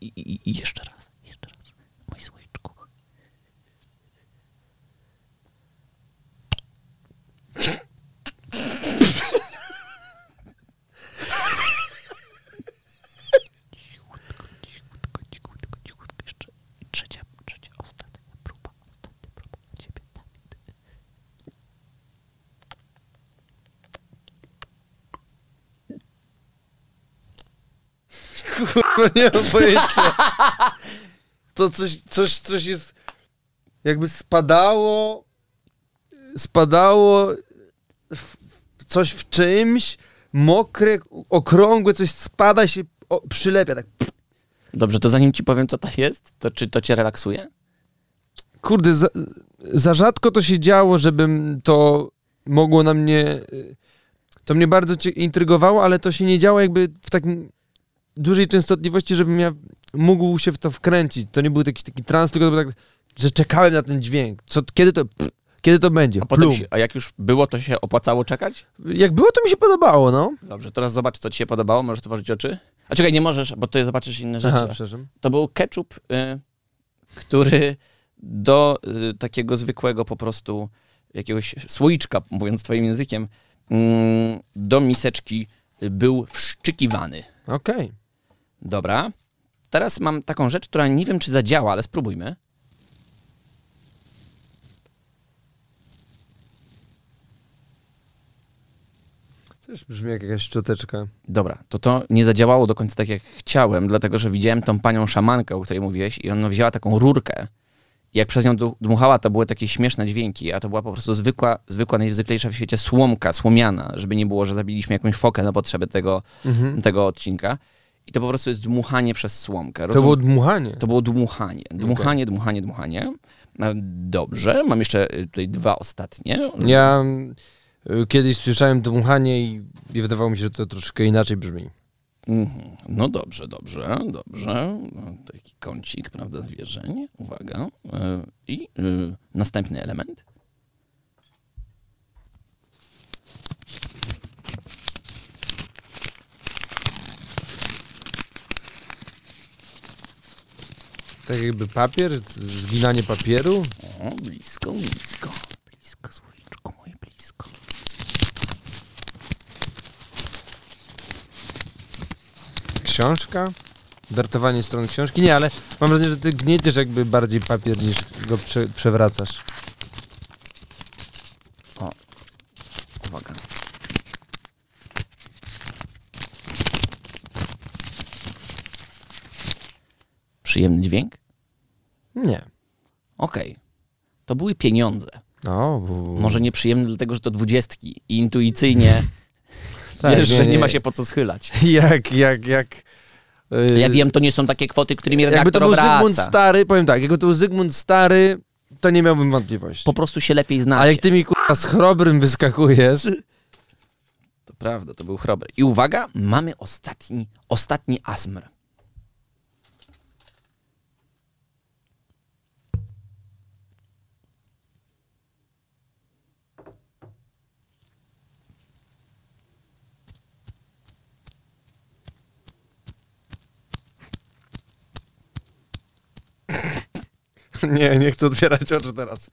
I, i, I jeszcze raz. Mój słoiczku. Cichutko, cichutko, cichutko, cichutko. Jeszcze trzecia, trzecia, ostatnia próba, ostatnia próba dla ciebie, Dawid. No nie mam pojęcia. To coś, coś, coś jest jakby spadało, spadało w, coś w czymś, mokre, okrągłe, coś spada się, o, przylepia tak. Dobrze, to zanim ci powiem, co to jest, to czy to cię relaksuje? Kurde, za, za rzadko to się działo, żebym to mogło na mnie... To mnie bardzo intrygowało, ale to się nie działo jakby w takim dużej częstotliwości, żebym ja mógł się w to wkręcić. To nie był jakiś taki trans, tylko to był tak, że czekałem na ten dźwięk. Co, kiedy to, pff, kiedy to będzie? A, potem się, a jak już było, to się opłacało czekać? Jak było, to mi się podobało, no. Dobrze, teraz zobacz, co ci się podobało. Możesz otworzyć oczy. A czekaj, nie możesz, bo ty zobaczysz inne rzeczy. Aha, przepraszam. To był ketchup, y, który do y, takiego zwykłego po prostu jakiegoś słoiczka, mówiąc twoim językiem, mm, do miseczki y, był wszczykiwany. Okej. Dobra. Teraz mam taką rzecz, która nie wiem, czy zadziała, ale spróbujmy. Też brzmi jak jakaś szczoteczka. Dobra, to to nie zadziałało do końca tak, jak chciałem, dlatego że widziałem tą panią szamankę, o której mówiłeś i ona wzięła taką rurkę i jak przez nią dmuchała, to były takie śmieszne dźwięki, a to była po prostu zwykła, zwykła najzwyklejsza w świecie słomka, słomiana, żeby nie było, że zabiliśmy jakąś fokę na potrzeby tego, Mhm. tego odcinka. I to po prostu jest dmuchanie przez słomkę. To Rozum- było dmuchanie. to było dmuchanie. Dmuchanie, dmuchanie, dmuchanie. No, Dobrze, mam jeszcze y, tutaj dwa ostatnie. Ja y, kiedyś słyszałem dmuchanie i, wydawało mi się, że to troszkę inaczej brzmi. Mhm. No dobrze, dobrze, dobrze. No, Taki kącik, prawda, zwierzeń. Uwaga. I następny element. Tak jakby papier, zginanie papieru. O, blisko, blisko. Blisko, słoiczku moje, blisko. Książka? Wertowanie stron książki? Nie, ale mam wrażenie, że ty gnieciesz jakby bardziej papier niż go prze, przewracasz. Przyjemny dźwięk? Nie. Okej. To były pieniądze. No, w... Może nieprzyjemne dlatego, że to dwudziestki i intuicyjnie Tak, wiesz, nie, że nie, nie. ma się po co schylać. Jak, jak, jak... y, Ja wiem, to nie są takie kwoty, którymi Jakby to redaktor był obraca. Zygmunt Stary, powiem tak, jakby to był Zygmunt Stary, to nie miałbym wątpliwości. Po prostu się lepiej znacie. A jak ty mi kurwa z chrobrym wyskakujesz, To prawda, to był chrobry. I uwaga, mamy ostatni, ostatni asmr. Nie, nie chcę otwierać oczu teraz.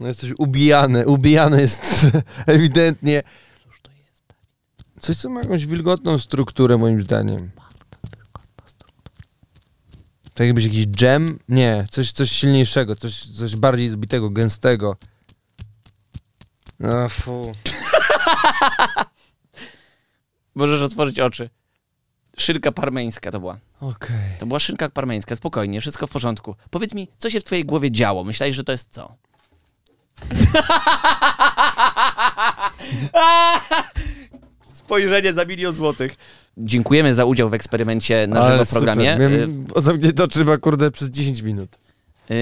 No jesteś ubijany, ubijany jest ewidentnie. Coś, co ma jakąś wilgotną strukturę, moim zdaniem. Tak jakbyś jakiś dżem? Nie, coś, coś silniejszego, coś, coś bardziej zbitego, gęstego. A fu. Możesz otworzyć oczy. Szynka parmeńska to była. Okej. To była szynka parmeńska, spokojnie, wszystko w porządku. Powiedz mi, co się w twojej głowie działo? Myślałeś, że to jest co? Spojrzenie za milion złotych. Dziękujemy za udział w eksperymencie na żywo w programie. Super. Miałem, mnie to trzeba, kurde, przez 10 minut. Yy,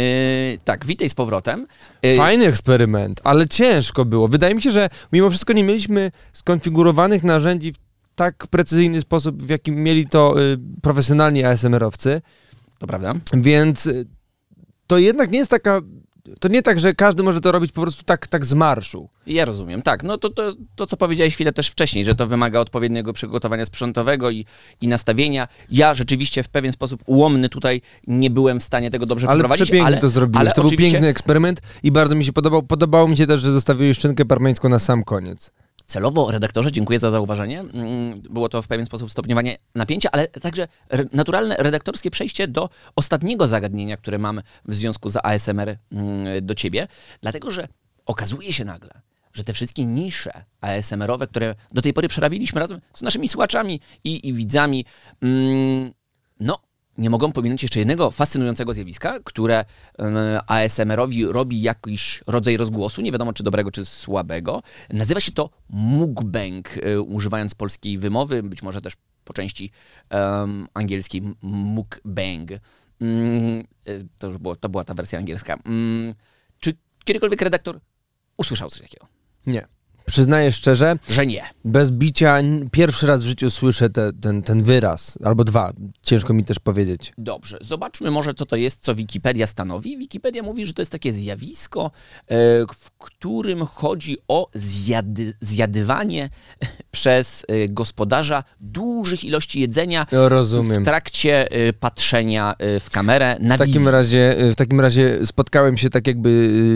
tak, witaj z powrotem. Yy, Fajny eksperyment, ale ciężko było. Wydaje mi się, że mimo wszystko nie mieliśmy skonfigurowanych narzędzi w tak precyzyjny sposób, w jakim mieli to y, profesjonalni ASMR-owcy, To prawda. więc y, to jednak nie jest taka... To nie tak, że każdy może to robić po prostu tak, tak z marszu. Ja rozumiem, tak. No to, to, to, co powiedziałeś chwilę też wcześniej, że to wymaga odpowiedniego przygotowania sprzętowego i, i nastawienia. Ja rzeczywiście w pewien sposób ułomny tutaj nie byłem w stanie tego dobrze Ale przeprowadzić, przepięknie ale, to zrobiłeś. ale to był oczywiście piękny eksperyment i bardzo mi się podobał. Podobało mi się też, że zostawiłeś szynkę parmeńską na sam koniec. Celowo, redaktorze, dziękuję za zauważenie. Mm, Było to w pewien sposób stopniowanie napięcia, ale także naturalne redaktorskie przejście do ostatniego zagadnienia, które mam w związku z ASMR mm, do ciebie. Dlatego, że okazuje się nagle, że te wszystkie nisze ASMR-owe, które do tej pory przerabialiśmy razem z naszymi słuchaczami i, i widzami, mm, no, nie mogą pominąć jeszcze jednego fascynującego zjawiska, które ASMR-owi robi jakiś rodzaj rozgłosu, nie wiadomo czy dobrego, czy słabego. Nazywa się to mukbang, e, używając polskiej wymowy, być może też po części em, angielskiej mukbang. Mm, e, to, już było, to była ta wersja angielska. Mm, czy kiedykolwiek redaktor usłyszał coś takiego? Nie. Przyznaję szczerze, Że nie. bez bicia pierwszy raz w życiu słyszę te, ten, ten wyraz. Albo dwa. Ciężko mi też powiedzieć. Dobrze, zobaczmy może, co to jest, co Wikipedia stanowi. Wikipedia mówi, że to jest takie zjawisko, e, w którym chodzi o zjady, zjadywanie przez e, gospodarza dużych ilości jedzenia Ja rozumiem. w trakcie e, patrzenia w kamerę na W takim, razie, w takim razie spotkałem się tak jakby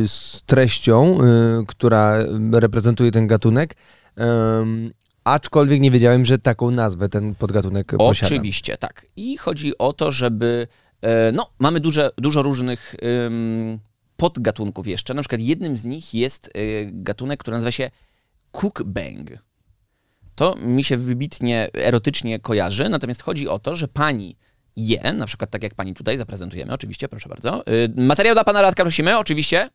z treścią, która reprezentuje ten gatunek, em, aczkolwiek nie wiedziałem, że taką nazwę ten podgatunek posiada. Oczywiście, tak. I chodzi o to, żeby. e, No, mamy duże, dużo różnych ym, podgatunków jeszcze. Na przykład jednym z nich jest y, gatunek, który nazywa się cookbang. To mi się wybitnie erotycznie kojarzy, natomiast chodzi o to, że pani je, na przykład tak jak pani tutaj zaprezentujemy, oczywiście, proszę bardzo. Y, Materiał dla pana Radka prosimy, oczywiście.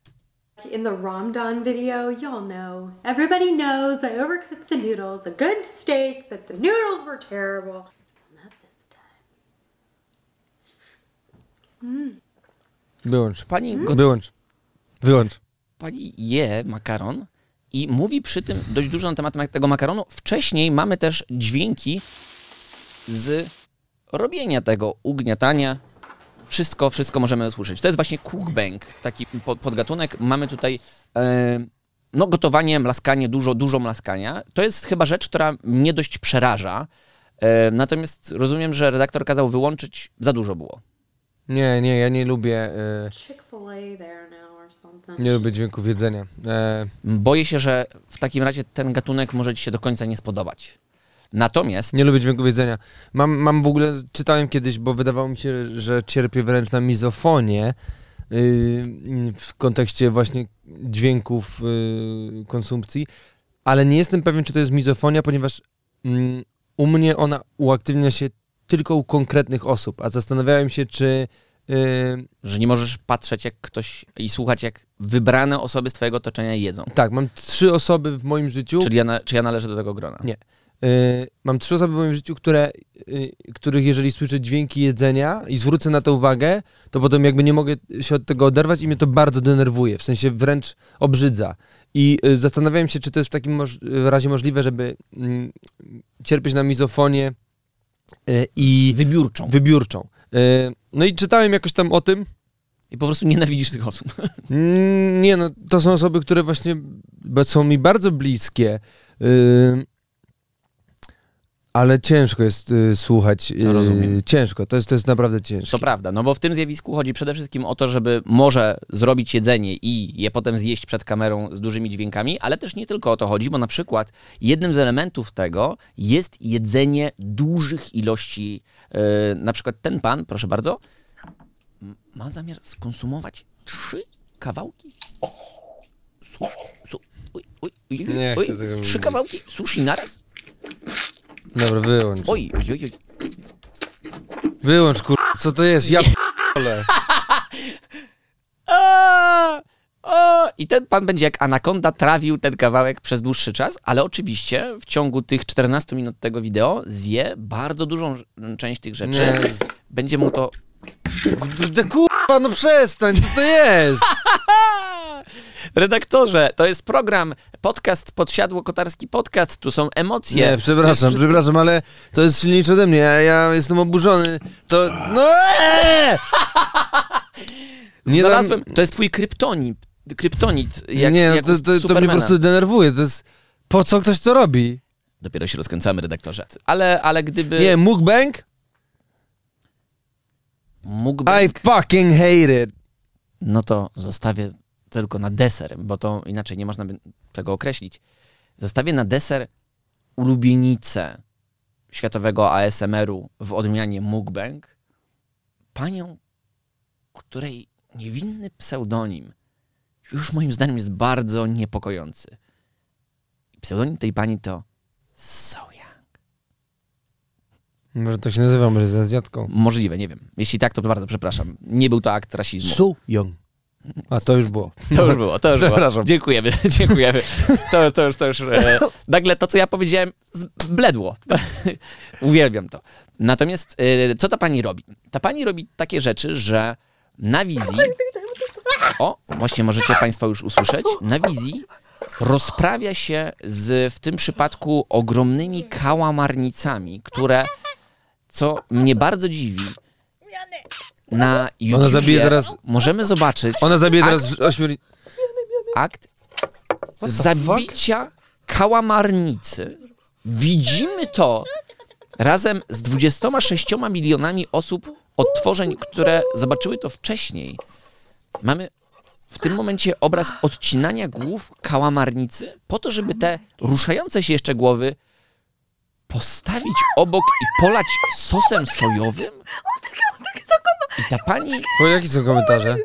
In the Ramdan video, y'all know. Everybody knows I overcooked the noodles, a good steak, but the noodles were terrible. Not this time. Wyłącz. Pani, Mm. go, Wyłącz. Wyłącz. pani je makaron i mówi przy tym dość dużo na temat tego makaronu. Wcześniej mamy też dźwięki z robienia tego, ugniatania. Wszystko, wszystko możemy usłyszeć. To jest właśnie cookbang, taki po- podgatunek. Mamy tutaj e, no, gotowanie, mlaskanie, dużo, dużo mlaskania. To jest chyba rzecz, która mnie dość przeraża. E, natomiast rozumiem, że redaktor kazał wyłączyć, za dużo było. Nie, nie, ja nie lubię, Chick-fil-A there now or something. nie lubię dźwięków jedzenia. E, Boję się, że w takim razie ten gatunek może ci się do końca nie spodobać. Natomiast Nie lubię dźwięków jedzenia. Mam, mam w ogóle, czytałem kiedyś, bo wydawało mi się, że cierpię wręcz na mizofonię yy, w kontekście właśnie dźwięków yy, konsumpcji, ale nie jestem pewien, czy to jest mizofonia, ponieważ mm, u mnie ona uaktywnia się tylko u konkretnych osób, a zastanawiałem się, czy yy, że nie możesz patrzeć jak ktoś i słuchać jak wybrane osoby z twojego otoczenia jedzą. tak, mam trzy osoby w moim życiu, Czyli ja, na, czy ja należę do tego grona? Nie. Y, mam trzy osoby w moim życiu, które, y, których jeżeli słyszę dźwięki jedzenia i zwrócę na to uwagę, to potem jakby nie mogę się od tego oderwać i mnie to bardzo denerwuje, w sensie wręcz obrzydza. I y, zastanawiałem się, czy to jest w takim razie możliwe, żeby mm, cierpieć na mizofonię i Wybiórczą. wybiórczą. No i czytałem jakoś tam o tym. I po prostu nienawidzisz tych osób. Mm, Nie no, to są osoby, które właśnie są mi bardzo bliskie. Y, ale ciężko jest y, słuchać. y, Rozumiem. ciężko, to jest, to jest naprawdę ciężkie. To prawda, no bo w tym zjawisku chodzi przede wszystkim o to, żeby może zrobić jedzenie i je potem zjeść przed kamerą z dużymi dźwiękami, ale też nie tylko o to chodzi, bo na przykład jednym z elementów tego jest jedzenie dużych ilości. Yy, na przykład ten pan, proszę bardzo, ma zamiar skonsumować trzy kawałki. Su, su, uj, uj, uj, uj, tego trzy kawałki sushi naraz? Dobra, wyłącz. Oj, oj, oj, oj. Wyłącz, kur... co to jest? Ja. A, a. I ten pan będzie jak anakonda trawił ten kawałek przez dłuższy czas, ale oczywiście w ciągu tych 14 minut tego wideo zje bardzo dużą ż- część tych rzeczy. Nie. Będzie mu to. D- Kurwa, no przestań, co to jest? Redaktorze, to jest program, podcast Podsiadło Kotarski Podcast, tu są emocje. Nie, przepraszam, wszystko- przepraszam, ale to jest silniejsze ode mnie, ja, ja jestem oburzony. To... No eee! Nie dam- Znalazłem, to jest twój kryptonit. Kryptonit. Jak, nie, no jak to, to, to mnie po prostu denerwuje. To jest. Po co ktoś to robi? Dopiero się rozkręcamy, redaktorze. Ale, ale gdyby Nie, mukbang? I fucking hate it. no to zostawię tylko na deser, bo to inaczej nie można by tego określić. Zostawię na deser ulubienicę światowego ASMR-u w odmianie mukbang, panią, której niewinny pseudonim już moim zdaniem jest bardzo niepokojący. Pseudonim tej pani to So. Może tak się nazywa, może jest azjatką. Możliwe, nie wiem. Jeśli tak, to bardzo przepraszam. Nie był to akt rasizmu. So young. A to już było. To już było, to już było. Dziękujemy, dziękujemy. To, to już, to już. E, nagle to, co ja powiedziałem, bledło. Uwielbiam to. Natomiast e, co ta pani robi? Ta pani robi takie rzeczy, że na wizji O, właśnie możecie Państwo już usłyszeć. Na wizji rozprawia się z w tym przypadku ogromnymi kałamarnicami, które, co mnie bardzo dziwi, na YouTube zabije teraz- możemy zobaczyć Ona zabije teraz ośmior... akt zabicia kałamarnicy. Widzimy to razem z 26 milionami osób odtworzeń, które zobaczyły to wcześniej. Mamy w tym momencie obraz odcinania głów kałamarnicy po to, żeby te ruszające się jeszcze głowy postawić obok i polać sosem sojowym? I ta pani Bo jakie są komentarze?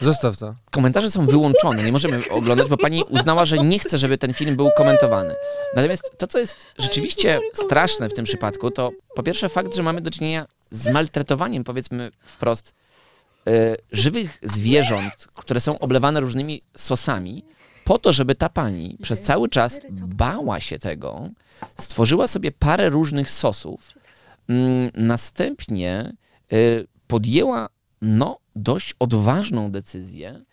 Zostaw to. komentarze są wyłączone, nie możemy oglądać, bo pani uznała, że nie chce, żeby ten film był komentowany. Natomiast to, co jest rzeczywiście straszne w tym przypadku, to po pierwsze fakt, że mamy do czynienia z maltretowaniem, powiedzmy wprost, y, żywych zwierząt, które są oblewane różnymi sosami, po to, żeby ta pani przez cały czas bała się tego, stworzyła sobie parę różnych sosów, mm, następnie y, podjęła no, dość odważną decyzję,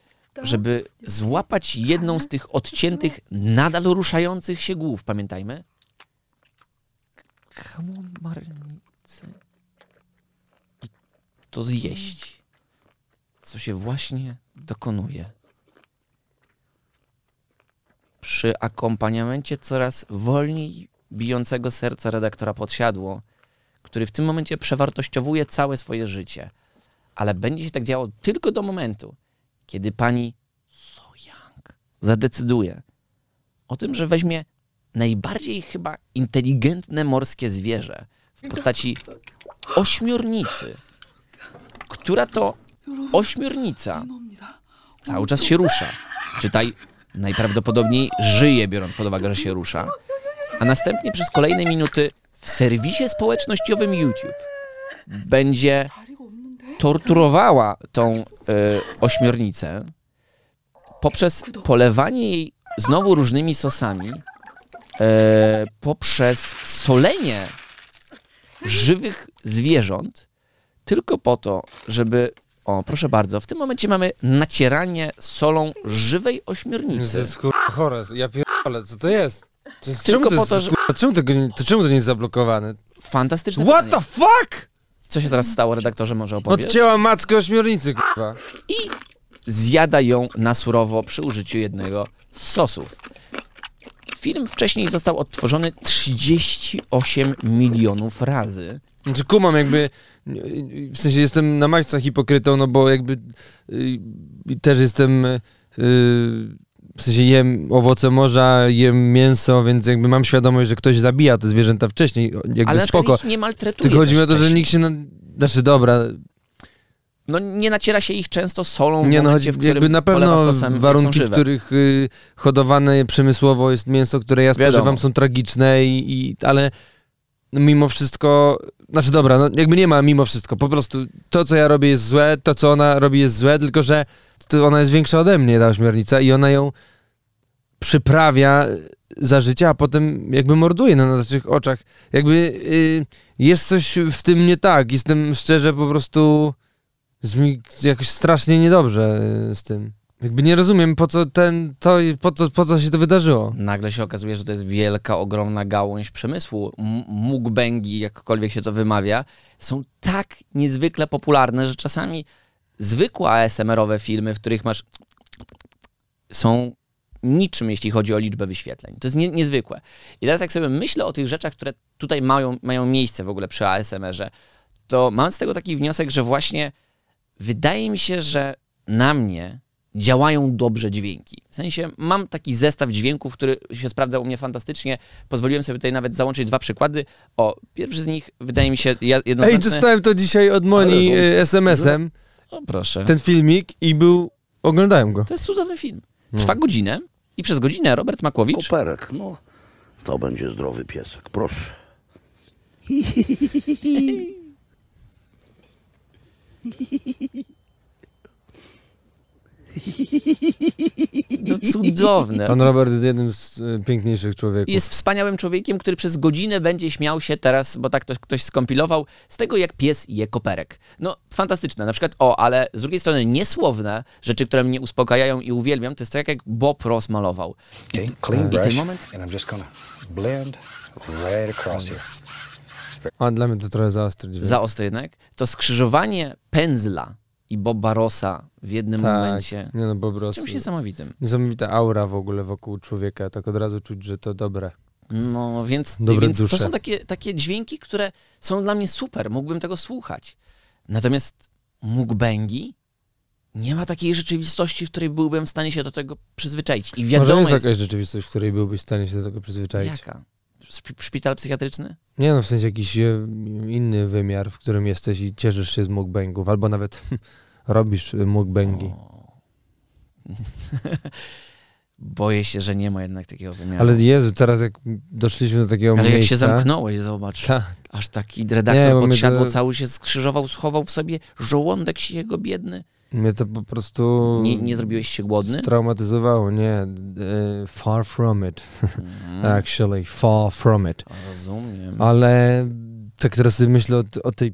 żeby złapać jedną z tych odciętych, nadal ruszających się głów. Pamiętajmy? Kałamarnicy. I to zjeść, co się właśnie dokonuje. Przy akompaniamencie coraz wolniej bijącego serca redaktora podsiadło, który w tym momencie przewartościowuje całe swoje życie. Ale będzie się tak działo tylko do momentu, kiedy pani Sojang zadecyduje o tym, że weźmie najbardziej chyba inteligentne morskie zwierzę w postaci ośmiornicy, która to ośmiornica cały czas się rusza. Czytaj, najprawdopodobniej żyje, biorąc pod uwagę, że się rusza. A następnie przez kolejne minuty w serwisie społecznościowym YouTube będzie torturowała tą e, ośmiornicę poprzez polewanie jej znowu różnymi sosami, e, poprzez solenie żywych zwierząt, tylko po to, żeby. O, proszę bardzo, w tym momencie mamy nacieranie solą żywej To ośmiornicy. jest kur... chore. Ja pierdolę, co to jest? To jest Tylko czemu to po jest, to, że- kurwa, czemu, tego nie, to czemu to nie jest zablokowane? Fantastyczne What pytanie. the fuck? Co się teraz stało, redaktorze, może opowiesz? Odcięła mackę ośmiornicy, kurwa. i zjada ją na surowo przy użyciu jednego z sosów. Film wcześniej został odtworzony 38 milionów razy. Znaczy kumam jakby, w sensie jestem na maksa hipokrytą, no bo jakby y, też jestem, y, w sensie jem owoce morza, jem mięso, więc jakby mam świadomość, że ktoś zabija te zwierzęta wcześniej, jakby Ale spoko. ich nie maltretuje Tylko chodzi mi o to, że nikt się, na... znaczy dobra, No nie naciera się ich często solą nie no, momencie, chodzi, jakby na pewno sosem, warunki, w których y, hodowane przemysłowo jest mięso, które ja Wiadomo. spożywam są tragiczne i, i ale mimo wszystko, znaczy dobra, no jakby nie ma mimo wszystko, po prostu to, co ja robię jest złe, to, co ona robi jest złe, tylko że ona jest większa ode mnie, ta ośmiornica i ona ją przyprawia za życia, a potem jakby morduje na naszych oczach. Jakby y, jest coś w tym nie tak, jestem szczerze po prostu jest mi jakoś strasznie niedobrze y, z tym. Jakby nie rozumiem, po co ten, to, po, co, po co się to wydarzyło. Nagle się okazuje, że to jest wielka, ogromna gałąź przemysłu. Mukbangi, jakkolwiek się to wymawia, są tak niezwykle popularne, że czasami zwykłe ASMR-owe filmy, w których masz są niczym, jeśli chodzi o liczbę wyświetleń. To jest nie, niezwykłe. I teraz jak sobie myślę o tych rzeczach, które tutaj mają, mają miejsce w ogóle przy ASMR-ze, to mam z tego taki wniosek, że właśnie wydaje mi się, że na mnie działają dobrze dźwięki. W sensie mam taki zestaw dźwięków, który się sprawdza u mnie fantastycznie. Pozwoliłem sobie tutaj nawet załączyć dwa przykłady. O, pierwszy z nich wydaje mi się ja- Ej, jednoznaczny. dostałem to dzisiaj od Moni Ale y, SMS-em, O, proszę. ten filmik i był, oglądałem go. To jest cudowny film. Trwa godzinę i przez godzinę Robert Makłowicz Koperek, no. To będzie zdrowy piesek, proszę. no, cudowne. Pan Robert jest jednym z e, piękniejszych człowieków. Jest wspaniałym człowiekiem, który przez godzinę będzie śmiał się teraz, bo tak ktoś, ktoś skompilował, z tego jak pies je koperek. No, fantastyczne. Na przykład, o, ale z drugiej strony niesłowne rzeczy, które mnie uspokajają i uwielbiam, to jest to, jak, Bob Ross malował. Okay, clean I ten moment and I'm just gonna blend right across here. A dla mnie to trochę za ostry dźwięk. za ostry jednak, to skrzyżowanie pędzla i Boba Rossa w jednym tak. momencie. Nie no, po prostu. Czymś niesamowitym. Niesamowita aura w ogóle wokół człowieka. Tak od razu czuć, że to dobre. No więc, Dobre więc to dusze. są takie, takie dźwięki, które są dla mnie super. Mógłbym tego słuchać. Natomiast mukbangi nie ma takiej rzeczywistości, w której byłbym w stanie się do tego przyzwyczaić. I Może wiadomo jest jest, jakaś rzeczywistość, w której byłbyś w stanie się do tego przyzwyczaić. jaka. Szpi- Szpital psychiatryczny? Nie no, w sensie jakiś e, inny wymiar, w którym jesteś i cieszysz się z mukbangów, albo nawet robisz e, mukbangi. Boję się, że nie ma jednak takiego wymiaru. Ale Jezu, teraz jak doszliśmy do takiego Ale miejsca... jak się zamknąłeś, zobacz. Tak. Aż taki redaktor Nie, podsiadło, to- cały się skrzyżował, schował w sobie żołądek się jego biedny. Mnie to po prostu... Nie, nie zrobiłeś się głodny? Straumatyzowało, nie. e, far from it. Actually, far from it. Rozumiem. Ale tak teraz sobie myślę o, o tej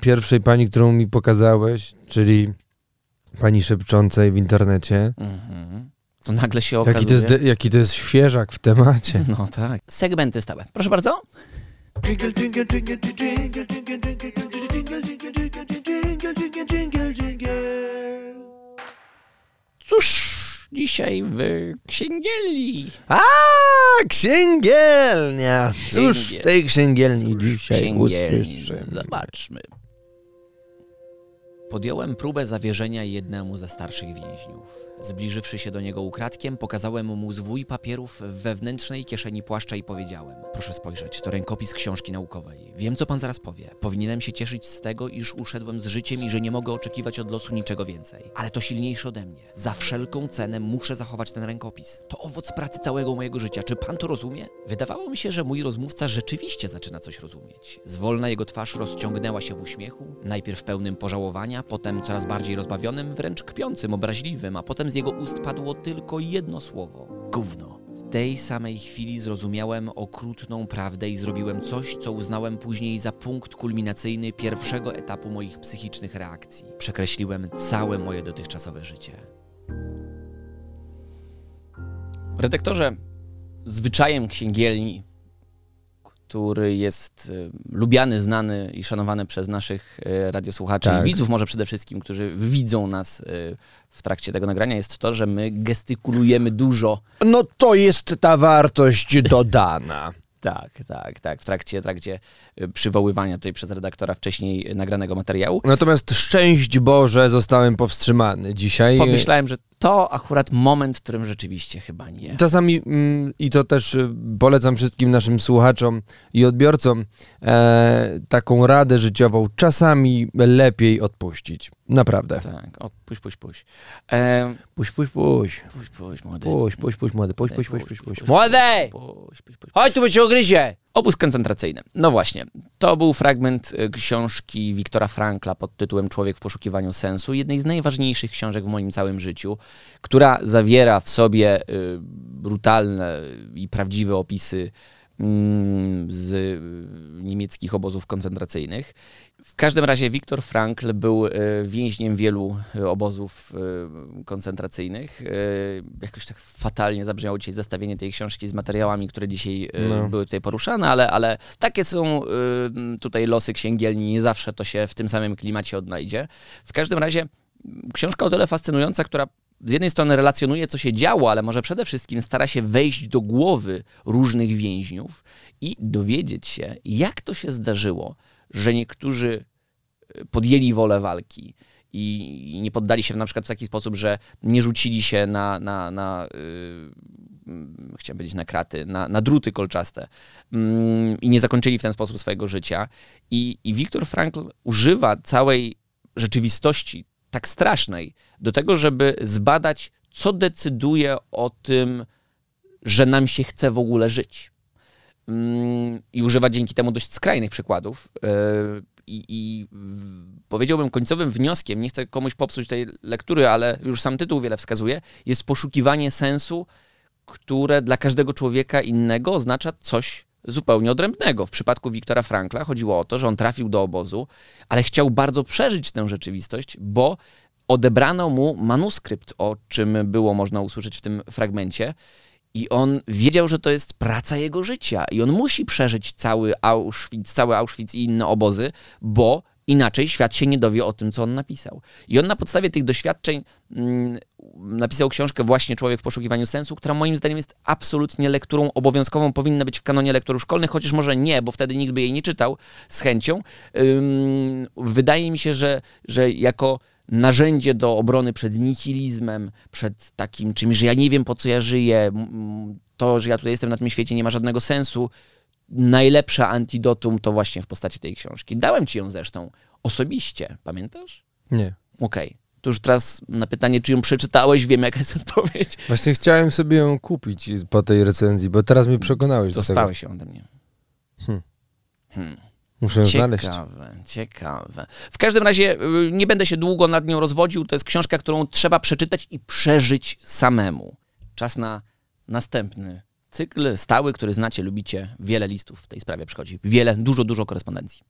pierwszej pani, którą mi pokazałeś, czyli pani szepczącej w internecie. Mhm. To nagle się Jaki okazuje... to, jest, de- jaki to jest świeżak w temacie. No tak. Segmenty stałe. Proszę bardzo. Cóż, dzisiaj w księgielni. A, księgielnia! Cóż w tej księgielni dzisiaj Księgielni. usłyszymy? Zobaczmy. Podjąłem próbę zawierzenia jednemu ze starszych więźniów. Zbliżywszy się do niego ukradkiem, pokazałem mu zwój papierów w wewnętrznej kieszeni płaszcza i powiedziałem: Proszę spojrzeć, to rękopis książki naukowej. Wiem, co pan zaraz powie. Powinienem się cieszyć z tego, iż uszedłem z życiem i że nie mogę oczekiwać od losu niczego więcej. Ale to silniejsze ode mnie. Za wszelką cenę muszę zachować ten rękopis. To owoc pracy całego mojego życia. Czy pan to rozumie? Wydawało mi się, że mój rozmówca rzeczywiście zaczyna coś rozumieć. Zwolna jego twarz rozciągnęła się w uśmiechu, najpierw pełnym pożałowania, potem coraz bardziej rozbawionym, wręcz kpiącym, obraźliwym, a potem z jego ust padło tylko jedno słowo: gówno. W tej samej chwili zrozumiałem okrutną prawdę i zrobiłem coś, co uznałem później za punkt kulminacyjny pierwszego etapu moich psychicznych reakcji. Przekreśliłem całe moje dotychczasowe życie. Redaktorze, zwyczajem księgielni, który jest y, lubiany, znany i szanowany przez naszych y, radiosłuchaczy Tak. i widzów może przede wszystkim, którzy widzą nas y, w trakcie tego nagrania, jest to, że my gestykulujemy dużo. No to jest ta wartość dodana. Tak, tak, tak, w trakcie, w trakcie przywoływania tutaj przez redaktora wcześniej nagranego materiału. Natomiast szczęść Boże zostałem powstrzymany dzisiaj. Pomyślałem, że to akurat moment, w którym rzeczywiście chyba nie. Czasami, mm, i to też y, polecam wszystkim naszym słuchaczom i odbiorcom, e, taką radę życiową, czasami lepiej odpuścić. Naprawdę. Tak, o, puść, puść, puść. E, Puść, puść, puść. puść, puść, młody. Puść, puść, puść, młody. Puść, puść, puść, puść, puść. Młody! Puść, puść, puść. Chodź tu, bo cię ugryzie! Obóz koncentracyjny. No właśnie, to był fragment y, książki Wiktora Frankla pod tytułem Człowiek w poszukiwaniu sensu, jednej z najważniejszych książek w moim całym życiu, która zawiera w sobie y, brutalne i prawdziwe opisy mm, z y, niemieckich obozów koncentracyjnych. W każdym razie Wiktor Frankl był y, więźniem wielu y, obozów y, koncentracyjnych. Jakoś tak fatalnie zabrzmiało dzisiaj zestawienie tej książki z materiałami, które dzisiaj No. były tutaj poruszane, ale, ale takie są tutaj losy księgielni. Nie zawsze to się w tym samym klimacie odnajdzie. W każdym razie książka o tyle fascynująca, która z jednej strony relacjonuje, co się działo, ale może przede wszystkim stara się wejść do głowy różnych więźniów i dowiedzieć się, jak to się zdarzyło, że niektórzy y, podjęli wolę walki i nie poddali się na przykład w taki sposób, że nie rzucili się na, na, na yy, chciałem powiedzieć na kraty, na, na druty kolczaste mm, i nie zakończyli w ten sposób swojego życia. I, I Viktor Frankl używa całej rzeczywistości tak strasznej do tego, żeby zbadać, co decyduje o tym, że nam się chce w ogóle żyć. Mm, I używa dzięki temu dość skrajnych przykładów. Yy, i, i powiedziałbym końcowym wnioskiem, nie chcę komuś popsuć tej lektury, ale już sam tytuł wiele wskazuje, jest poszukiwanie sensu, które dla każdego człowieka innego oznacza coś zupełnie odrębnego. W przypadku Wiktora Frankla chodziło o to, że on trafił do obozu, ale chciał bardzo przeżyć tę rzeczywistość, bo odebrano mu manuskrypt, o czym było można usłyszeć w tym fragmencie. I on wiedział, że to jest praca jego życia i on musi przeżyć cały Auschwitz, cały Auschwitz i inne obozy, bo inaczej świat się nie dowie o tym, co on napisał. I on na podstawie tych doświadczeń mm, napisał książkę właśnie Człowiek w poszukiwaniu sensu, która moim zdaniem jest absolutnie lekturą obowiązkową, powinna być w kanonie lektur szkolnych, chociaż może nie, bo wtedy nikt by jej nie czytał z chęcią. Ym, wydaje mi się, że, że jako narzędzie do obrony przed nihilizmem, przed takim czymś, że ja nie wiem po co ja żyję, to, że ja tutaj jestem na tym świecie nie ma żadnego sensu. Najlepsze antidotum to właśnie w postaci tej książki. Dałem ci ją zresztą osobiście, pamiętasz? Nie. Okej. To już teraz na pytanie, czy ją przeczytałeś, wiem jaka jest odpowiedź. Właśnie chciałem sobie ją kupić po tej recenzji, bo teraz mnie przekonałeś do tego. Dostałeś ją ode mnie. Hmm. Hmm. Muszę ją znaleźć. Ciekawe, ciekawe. W każdym razie y, nie będę się długo nad nią rozwodził. To jest książka, którą trzeba przeczytać i przeżyć samemu. Czas na następny cykl stały, który znacie, lubicie. Wiele listów w tej sprawie przychodzi. Wiele, dużo, dużo korespondencji.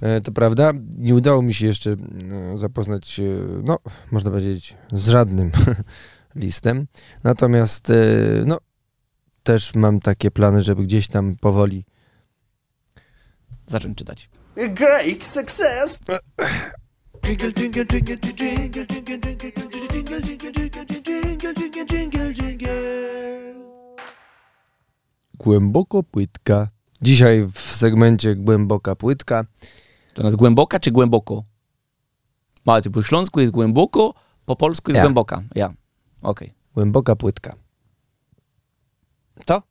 E, To prawda, nie udało mi się jeszcze no, zapoznać no, można powiedzieć, z żadnym listem. Natomiast, e, no, też mam takie plany, żeby gdzieś tam powoli Zacząć czytać. Great success! Jingle, jingle, jingle, jingle, jingle, jingle, jingle, jingle, jingle, jingle, jingle, jingle. głęboko płytka. Dzisiaj w segmencie głęboka płytka. To nas głęboka czy głęboko? Ty po śląsku jest głęboko, po polsku jest Ja. głęboka. Ja. Okej. Głęboka płytka. To?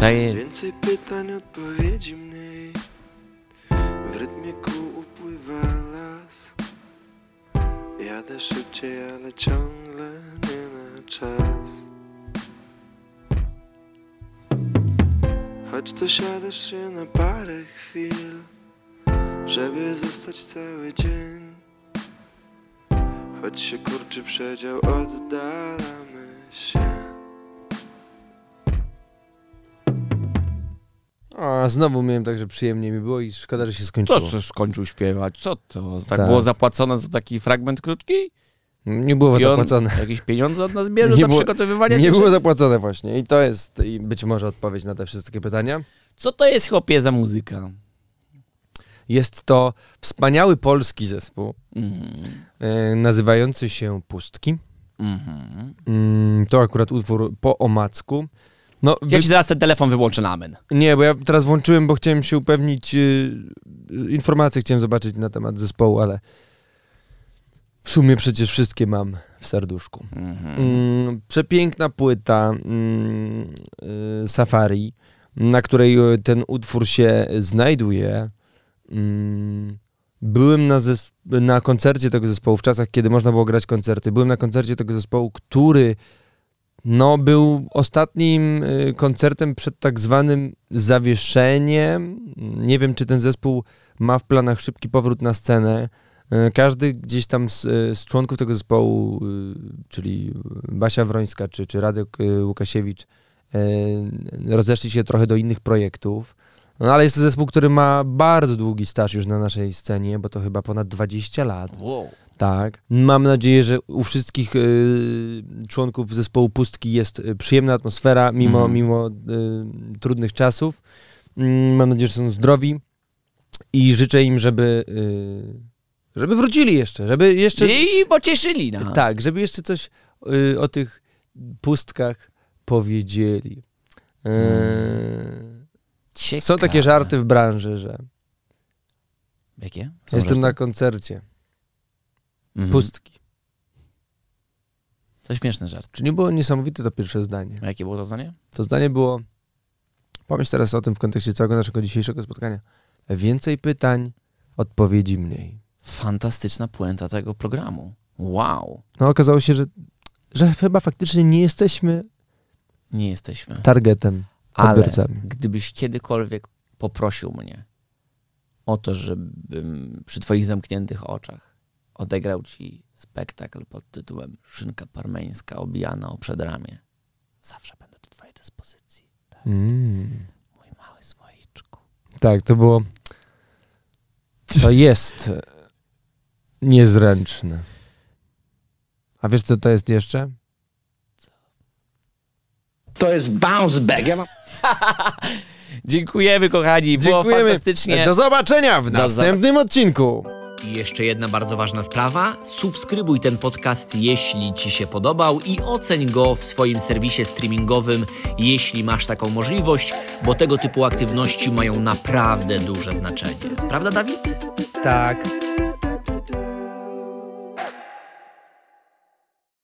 To jest. Więcej pytań, odpowiedzi mniej. W rytmie kół upływa las. Jadę szybciej, ale ciągle nie na czas. Choć dosiadasz się na parę chwil, żeby zostać cały dzień. Choć się kurczy przedział, oddalamy się. A, znowu miałem tak, że przyjemnie mi było i szkoda, że się skończyło. To co skończył śpiewać? Co to? Tak, Tak. było zapłacone za taki fragment krótki? Nie było I on zapłacone. Jakieś pieniądze od nas bierze Nie za było- przygotowywanie Nie było zapłacone właśnie i to jest i być może odpowiedź na te wszystkie pytania. Co to jest chłopie za muzyka? Jest to wspaniały polski zespół e, nazywający się Pustki. Mhm. Mm, to akurat utwór po omacku. No, Ja wy- ci zaraz ten telefon wyłączę na amen. Nie, bo ja teraz włączyłem, bo chciałem się upewnić, y, y, informacje chciałem zobaczyć na temat zespołu, ale w sumie przecież wszystkie mam w serduszku. Mhm. Mm, przepiękna płyta mm, y, Safari, na której y, ten utwór się znajduje. Mm, byłem na, zes- na koncercie tego zespołu w czasach, kiedy można było grać koncerty. Byłem na koncercie tego zespołu, który no, był ostatnim y, koncertem przed tak zwanym zawieszeniem. Nie wiem, czy ten zespół ma w planach szybki powrót na scenę. Y, Każdy gdzieś tam z, y, z członków tego zespołu, czyli Basia Wrońska czy, czy Radek Łukasiewicz, rozeszli się trochę do innych projektów. No, ale jest to zespół, który ma bardzo długi staż już na naszej scenie, bo to chyba ponad 20 lat. Wow. Tak. Mam nadzieję, że u wszystkich y, członków zespołu Pustki jest y, przyjemna atmosfera, mimo, Mhm. mimo y, trudnych czasów. Mm, mam nadzieję, że są zdrowi i życzę im, żeby, y, żeby wrócili jeszcze, żeby jeszcze... I pocieszyli nas. Tak, żeby jeszcze coś y, o tych pustkach powiedzieli. Y, Są takie Ciekawe. żarty w branży, że Jakie? Są jestem żarty? na koncercie. Mhm. Pustki. To śmieszny żart. Czy nie było niesamowite to pierwsze zdanie? A jakie było to zdanie? To zdanie było, pomyśl teraz o tym w kontekście całego naszego dzisiejszego spotkania. Więcej pytań, odpowiedzi mniej. Fantastyczna puenta tego programu. Wow. No okazało się, że, że chyba faktycznie nie jesteśmy Nie jesteśmy. targetem, Ale odbiorcami. gdybyś kiedykolwiek poprosił mnie o to, żebym przy twoich zamkniętych oczach odegrał ci spektakl pod tytułem Szynka parmeńska obijana o przedramię. Zawsze będę do twojej dyspozycji. Mm. Mój mały słoiczku. Tak, to było. To jest niezręczne. A wiesz, co to jest jeszcze? To jest bounce back. Ja mam... Dziękujemy, kochani. Było Dziękujemy. fantastycznie. Do zobaczenia w Do następnym odcinku. I jeszcze jedna bardzo ważna sprawa. Subskrybuj ten podcast, jeśli Ci się podobał i oceń go w swoim serwisie streamingowym, jeśli masz taką możliwość, bo tego typu aktywności mają naprawdę duże znaczenie. Prawda, Dawid? Tak.